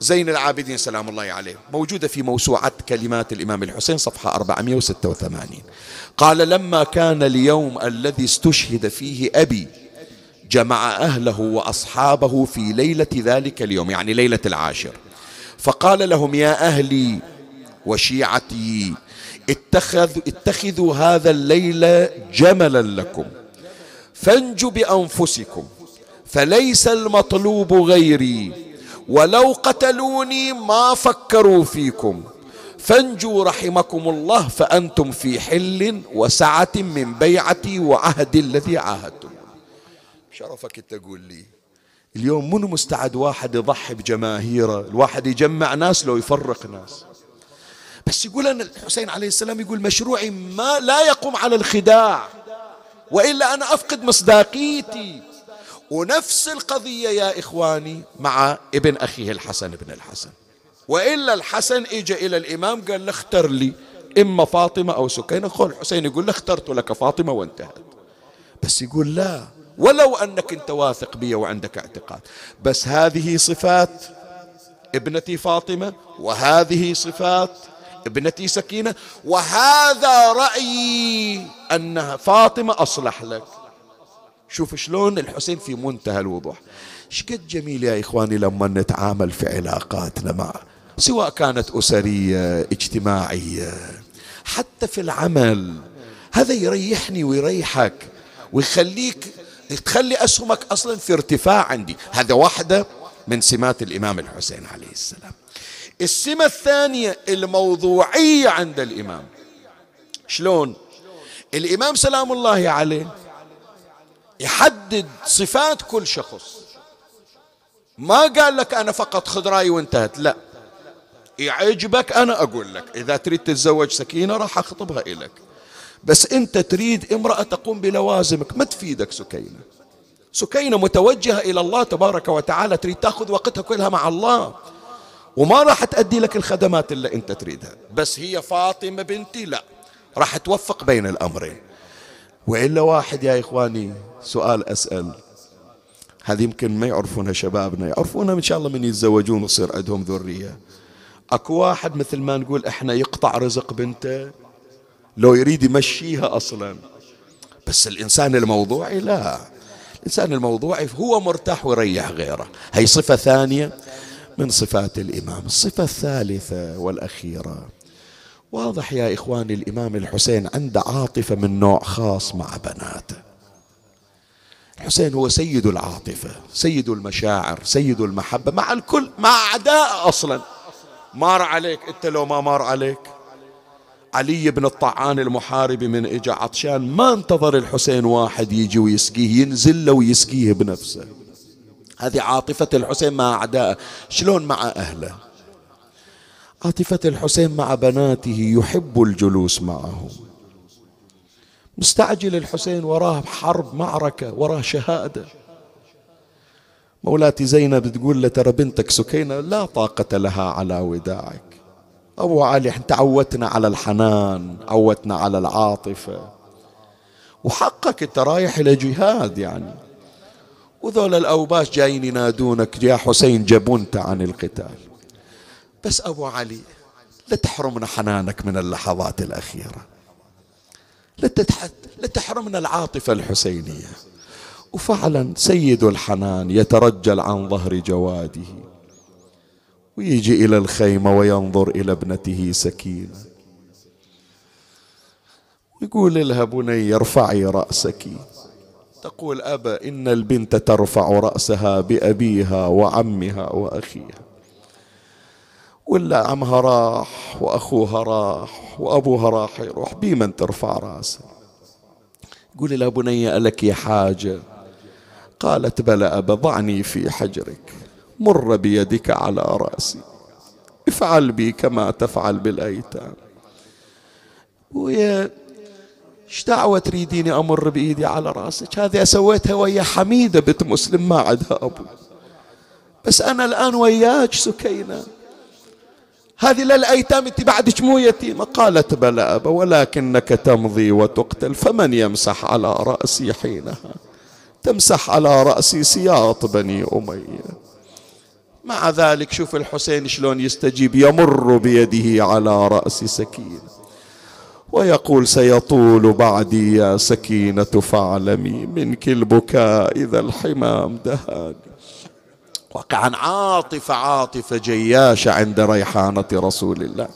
زين العابدين سلام الله عليه موجودة في موسوعة كلمات الإمام الحسين صفحة 486 قال لما كان اليوم الذي استشهد فيه أبي جمع أهله وأصحابه في ليلة ذلك اليوم يعني ليلة العاشر. فقال لهم يا أهلي وشيعتي اتخذ اتخذوا هذا الليل جملا لكم فانجوا بأنفسكم فليس المطلوب غيري ولو قتلوني ما فكروا فيكم فانجوا رحمكم الله فأنتم في حل وسعة من بيعتي وعهد الذي عاهدتم. شرفك تقول لي اليوم منو مستعد واحد يضحي بجماهيره؟ الواحد يجمع ناس لو يفرق ناس. بس يقول أن الحسين عليه السلام يقول مشروعي ما لا يقوم على الخداع وإلا أنا أفقد مصداقيتي. ونفس القضية يا إخواني مع ابن أخيه الحسن بن الحسن. وإلا الحسن إجا إلى الإمام قال له اختر لي إما فاطمة أو سكينة. خل الحسين يقول له اخترت لك فاطمة وانتهت. بس يقول لا ولو أنك أنت واثق بي وعندك اعتقاد. بس هذه صفات ابنتي فاطمة وهذه صفات ابنتي سكينة وهذا رأيي أن فاطمة أصلح لك. شوف شلون الحسين في منتهى الوضوح. شقد جميل يا إخواني لما نتعامل في علاقاتنا مع سواء كانت أسرية اجتماعية حتى في العمل. هذا يريحني ويريحك ويخليك تخلي أسهمك أصلا في ارتفاع عندي. هذا واحدة من سمات الإمام الحسين عليه السلام. السمة الثانية الموضوعية عند الإمام. شلون؟ الإمام سلام الله عليه يحدد حدد صفات كل شخص. ما قال لك أنا فقط خذ رأي وانتهت. لا. يعجبك أنا أقول لك. إذا تريد تتزوج سكينة راح أخطبها إليك. بس أنت تريد امرأة تقوم بلوازمك ما تفيدك سكينة. سكينة متوجهة إلى الله تبارك وتعالى تريد تأخذ وقتها كلها مع الله. وما راح تأدي لك الخدمات اللي أنت تريدها. بس هي فاطمة بنتي لا. راح توفق بين الأمرين. وإلا واحد يا إخواني سؤال أسأل. هذه يمكن ما يعرفونها شبابنا يعرفونها إن شاء الله من يتزوجون ويصير عندهم ذرية. أكو واحد مثل ما نقول إحنا يقطع رزق بنته لو يريد يمشيها أصلا. بس الإنسان الموضوعي لا. الإنسان الموضوعي هو مرتاح ويريح غيره. هي صفة ثانية من صفات الإمام. الصفة الثالثة والأخيرة. واضح يا إخواني الإمام الحسين عنده عاطفة من نوع خاص مع بناته. الحسين هو سيد العاطفة سيد المشاعر سيد المحبة مع الكل مع أعداء أصلا. مار عليك أنت لو ما مار عليك. علي بن الطعان المحارب من إجا عطشان ما انتظر الحسين واحد يجي ويسقيه ينزل له ويسقيه بنفسه. هذه عاطفة الحسين مع أعدائه شلون مع أهله؟ عاطفة الحسين مع بناته يحب الجلوس معهم. مستعجل الحسين وراه حرب معركة وراه شهادة. مولاتي زينب تقول له ترى بنتك سكينة لا طاقة لها على وداعك. أبو علي إحنا تعودنا على الحنان عودنا على العاطفة. وحقك أنت رايح إلى جهاد يعني. وذول الأوباش جايين ينادونك يا حسين جبنت عن القتال. بس أبو علي لا تحرمنا حنانك من اللحظات الأخيرة. لا, لا تحرمنا العاطفة الحسينية. وفعلا سيد الحنان يترجل عن ظهر جواده. ويجي إلى الخيمة وينظر إلى ابنته سكينة. يقول لها بني ارفعي رأسك. تقول أبا إن البنت ترفع رأسها بأبيها وعمها وأخيها. ولا عمها راح وأخوها راح وأبوها راح يروح بمن ترفع رأسها قولي لها بني ألك حاجة؟ قالت بلى أبا ضعني في حجرك. مر بيدك على رأسي. افعل بي كما تفعل بالأيتام. ويا إيش دعوة تريديني أمر بإيدي على رأسك؟ هذه سويتها ويا حميدة بنت مسلم ما عندها أبو. بس أنا الآن وياك سكينة. هذه للأيتام أنت بعدك مو يتيمة قالت بلى أبا ولكنك تمضي وتقتل. فمن يمسح على رأسي حينها؟ تمسح على رأسي سياط بني أمية. مع ذلك شوف الحسين شلون يستجيب يمر بيده على رأس سكينة ويقول سيطول بعدي يا سكينة فاعلمي منك البكاء إذا الحمام دهاني وكان عاطفة عاطفة جياشة عند ريحانة رسول الله.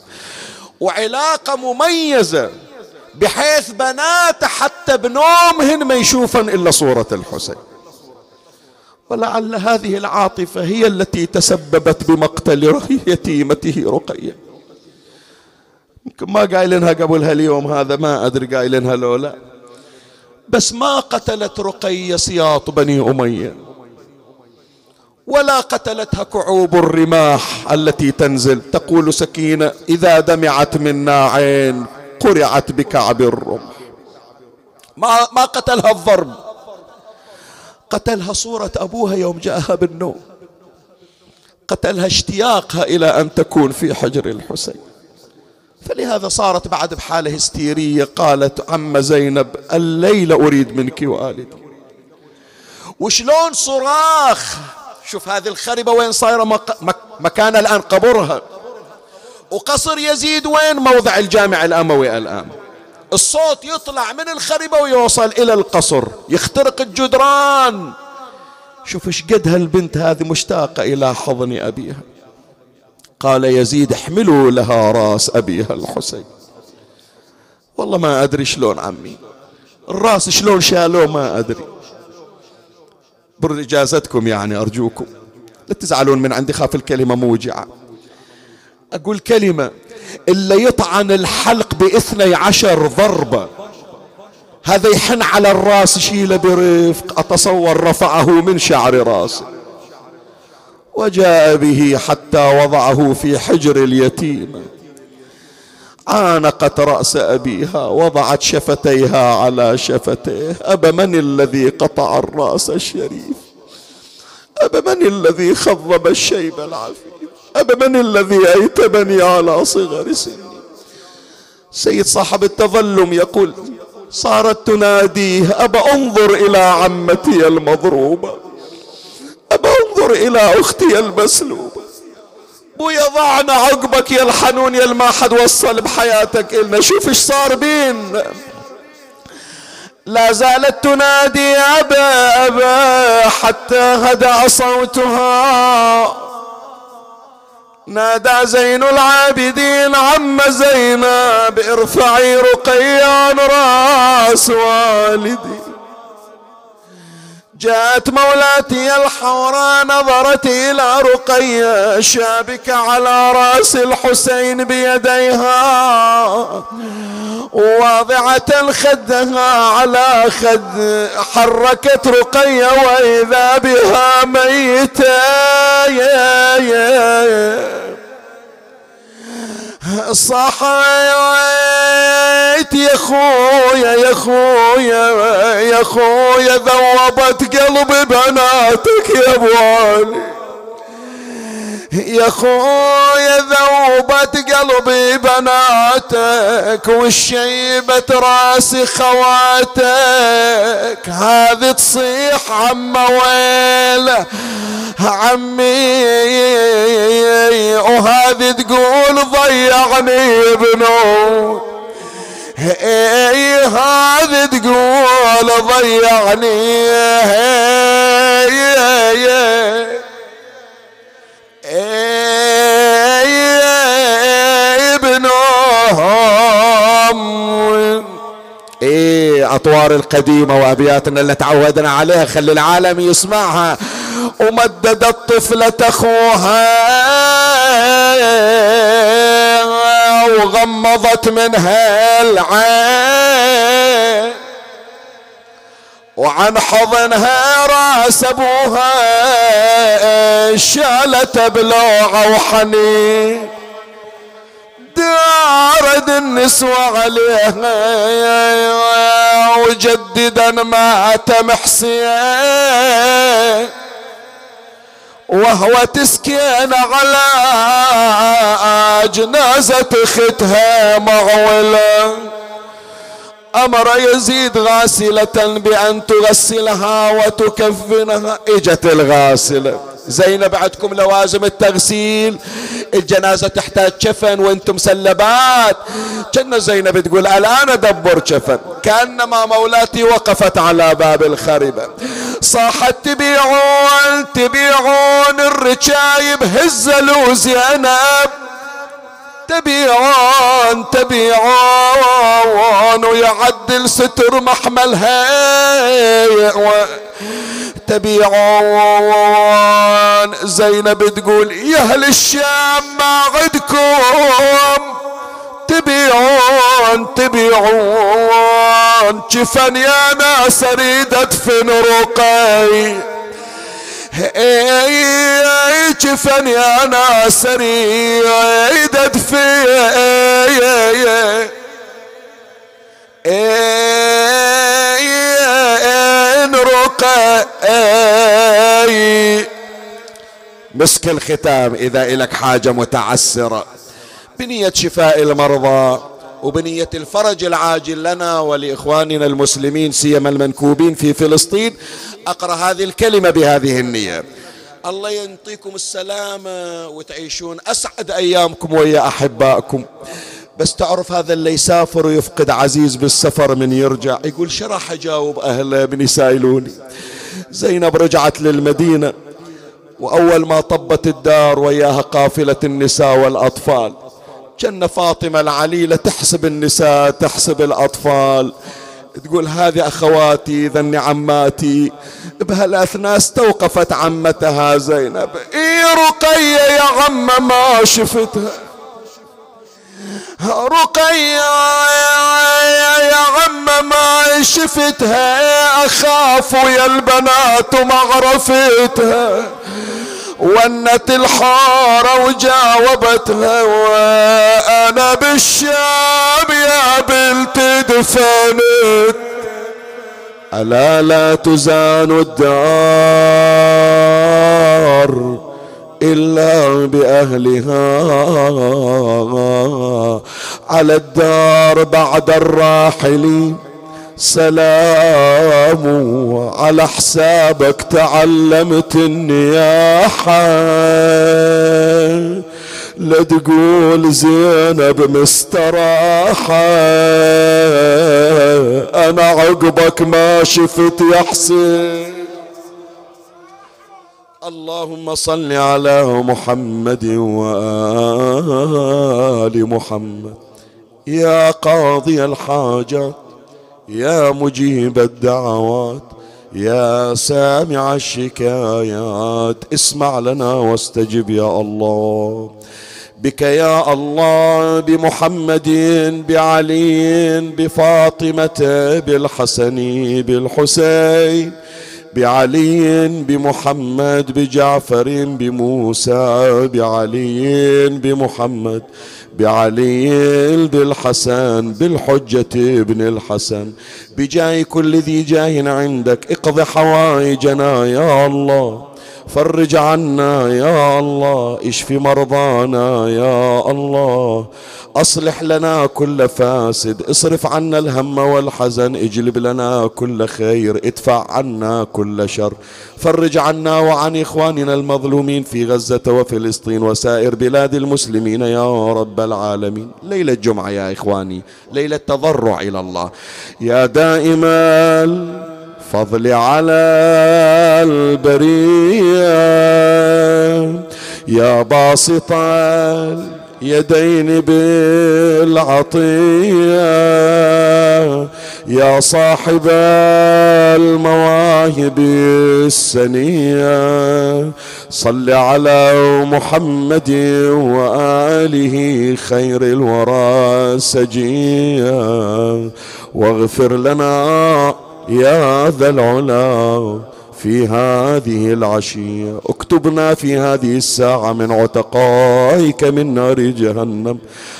وعلاقة مميزة بحيث بنات حتى بنومهن ما يشوفن إلا صورة الحسين. ولعل هذه العاطفة هي التي تسببت بمقتل يتيمته رقية. يمكن ما قايلينها قبلها اليوم هذا ما أدري قايلينها لو لا. بس ما قتلت رقية سياط بني أمية. ولا قتلتها كعوب الرماح التي تنزل. تقول سكينة إذا دمعت منا عين قرعت بكعب الرمح. ما ما قتلها الضرب. قتلها صورة أبوها يوم جاءها بالنوم. قتلها اشتياقها إلى أن تكون في حجر الحسين. فلهذا صارت بعد بحالة هستيرية قالت عم زينب الليلة أريد منك والدي. وشلون صراخ! شوف هذه الخربة وين صايرة؟ مكان الآن قبرها. وقصر يزيد وين؟ موضع الجامع الأموي الآن. الصوت يطلع من الخربة ويوصل إلى القصر يخترق الجدران. شوف إيش قد هالبنت هذه مشتاقة إلى حضن أبيها. قال يزيد احملوا لها راس أبيها الحسين. والله ما أدري شلون عمي. الراس شلون شالوه ما أدري. برجازتكم يعني أرجوكم. لا تزعلون من عندي خاف الكلمة موجعة. أقول كلمة. إلا يطعن الحلق باثني عشر ضربة هذا يحن على الراس شيله برفق. أتصور رفعه من شعر راسه. وجاء به حتى وضعه في حجر اليتيمة عانقت رأس أبيها وضعت شفتيها على شفتيه. أب من الذي قطع الرأس الشريف؟ أب من الذي خضب الشيب العفيف أب من الذي أيتمني على صغر سني؟ سيد صاحب التظلم يقول صارت تناديه أبا انظر إلى عمتي المضروبة. أبا انظر إلى أختي المسلوبة. بويا ضعنا عقبك يا الحنون يا ما حد وصل بحياتك إلنا. شوف إيش صار بين لا زالت تنادي أبا أبا حتى هدأ صوتها. نادى زين العابدين عم زينب ارفعي رقيان راس والدي. جاءت مولاتي الحوراء نظرت إلى رقية شابكة على رأس الحسين بيديها. واضعة خدها على خد حركت رقية وإذا بها ميتة صحيت يا خويا يا خويا يا خويا ذوبت قلب بناتك يا ابو علي يا خويا ذوبت قلبي بناتك والشيبة راسي خواتك. هذه تصيح عم ويلة عمي. وهذه تقول ضيعني ابنه إيه هذه تقول ضيعني. ابنهم إيه أطوار القديمة وأبياتنا اللي تعودنا عليها خلي العالم يسمعها. ومددت طفلة أخوها وغمضت منها العين. وعن حضنها راس ابوها شالت بلوعه وحنين دارد النسوة عليها وجددا مات محسين وهو تسكين على جنازة اختها معوله أمر يزيد غاسلة بأن تغسلها وتكفنها. إجت الغاسلة. زينب عندكم لوازم التغسيل. الجنازة تحتاج كفن وأنتم سلبات. كنا زينب تقول الآن أدبر كفن كأنما مولاتي وقفت على باب الخربة صاحت تبيعون تبيعون الرجايب هزلوا زينب تبيعون تبيعون ويعدل ستر محملها تبيعون زينب تقول يا أهل الشام ما عدكم. تبيعون تبيعون جفن يا ناس اريد ادفن رقي. جفن يا ناس اريد ادفن رقي مسك الختام إذا الك حاجة متعسرة. بنية شفاء المرضى. وبنية الفرج العاجل لنا ولإخواننا المسلمين سيما المنكوبين في فلسطين أقرأ هذه الكلمة بهذه النية. الله ينطيكم السلامة وتعيشون أسعد أيامكم ويا أحبائكم. بس تعرف هذا اللي يسافر ويفقد عزيز بالسفر من يرجع يقول شو راح أجاوب أهله من يسائلوني؟ زينب رجعت للمدينة وأول ما طبت الدار وياها قافلة النساء والأطفال. كان فاطمة العليلة تحسب النساء تحسب الأطفال. تقول هذه أخواتي ذن عماتي. بهالأثناء استوقفت عمتها زينب. إي رقية يا عم ما شفتها. رقية يا عم ما شفتها. أخاف يا البنات معرفتها ونت الحارة وجاوبتها وأنا بالشام يا بنت دفنت. ألا لا تزان الدار إلا بأهلها. على الدار بعد الراحلين. سلام على حسابك تعلمت النياحة. لا تقول زينب مستراحة. أنا عقبك ما شفت يا حسين. اللهم صل على محمد وآل محمد. يا قاضي الحاجات يا مجيب الدعوات يا سامع الشكايات اسمع لنا واستجب يا الله. بك يا الله بمحمد بعلي بفاطمة بالحسن بالحسين بعلي بمحمد بجعفر بموسى بعلي بمحمد بعلي بالحسن بالحجة ابن الحسن. بجاي كل ذي جاه عندك اقض حوائجنا يا الله. فرج عنا يا الله اشف مرضانا يا الله. أصلح لنا كل فاسد اصرف عنا الهم والحزن اجلب لنا كل خير ادفع عنا كل شر. فرج عنا وعن إخواننا المظلومين في غزة وفلسطين وسائر بلاد المسلمين يا رب العالمين. ليلة الجمعة يا إخواني ليلة تضرع إلى الله. يا دائم الفضل على البرية. يا باسط يدين بالعطية. يا صاحب المواهب السنية. صل على محمد وآله خير الورى سجية. واغفر لنا يا ذا العلا في هذه العشية. اكتبنا في هذه الساعة من عتقائك من نار جهنم.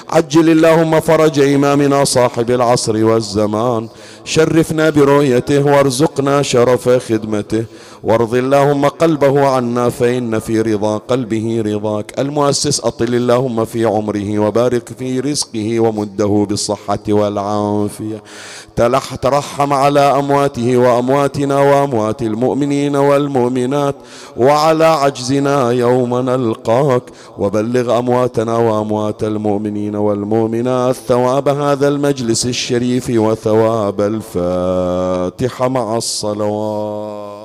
عجل اللهم فرج إمامنا صاحب العصر والزمان. شرفنا برؤيته وارزقنا شرف خدمته. وارض اللهم قلبه عنا فإن في رضا قلبه رضاك. المؤسس أطل اللهم في عمره وبارك في رزقه ومده بالصحة والعافية. تلح ترحم على أمواته وأمواتنا وأموات المؤمنين والمؤمنات. وعلى عجزنا يوم نلقاك. وبلغ أمواتنا وأموات المؤمنين والمؤمنات ثواب هذا المجلس الشريف وثواب الفاتحة مع الصلوات.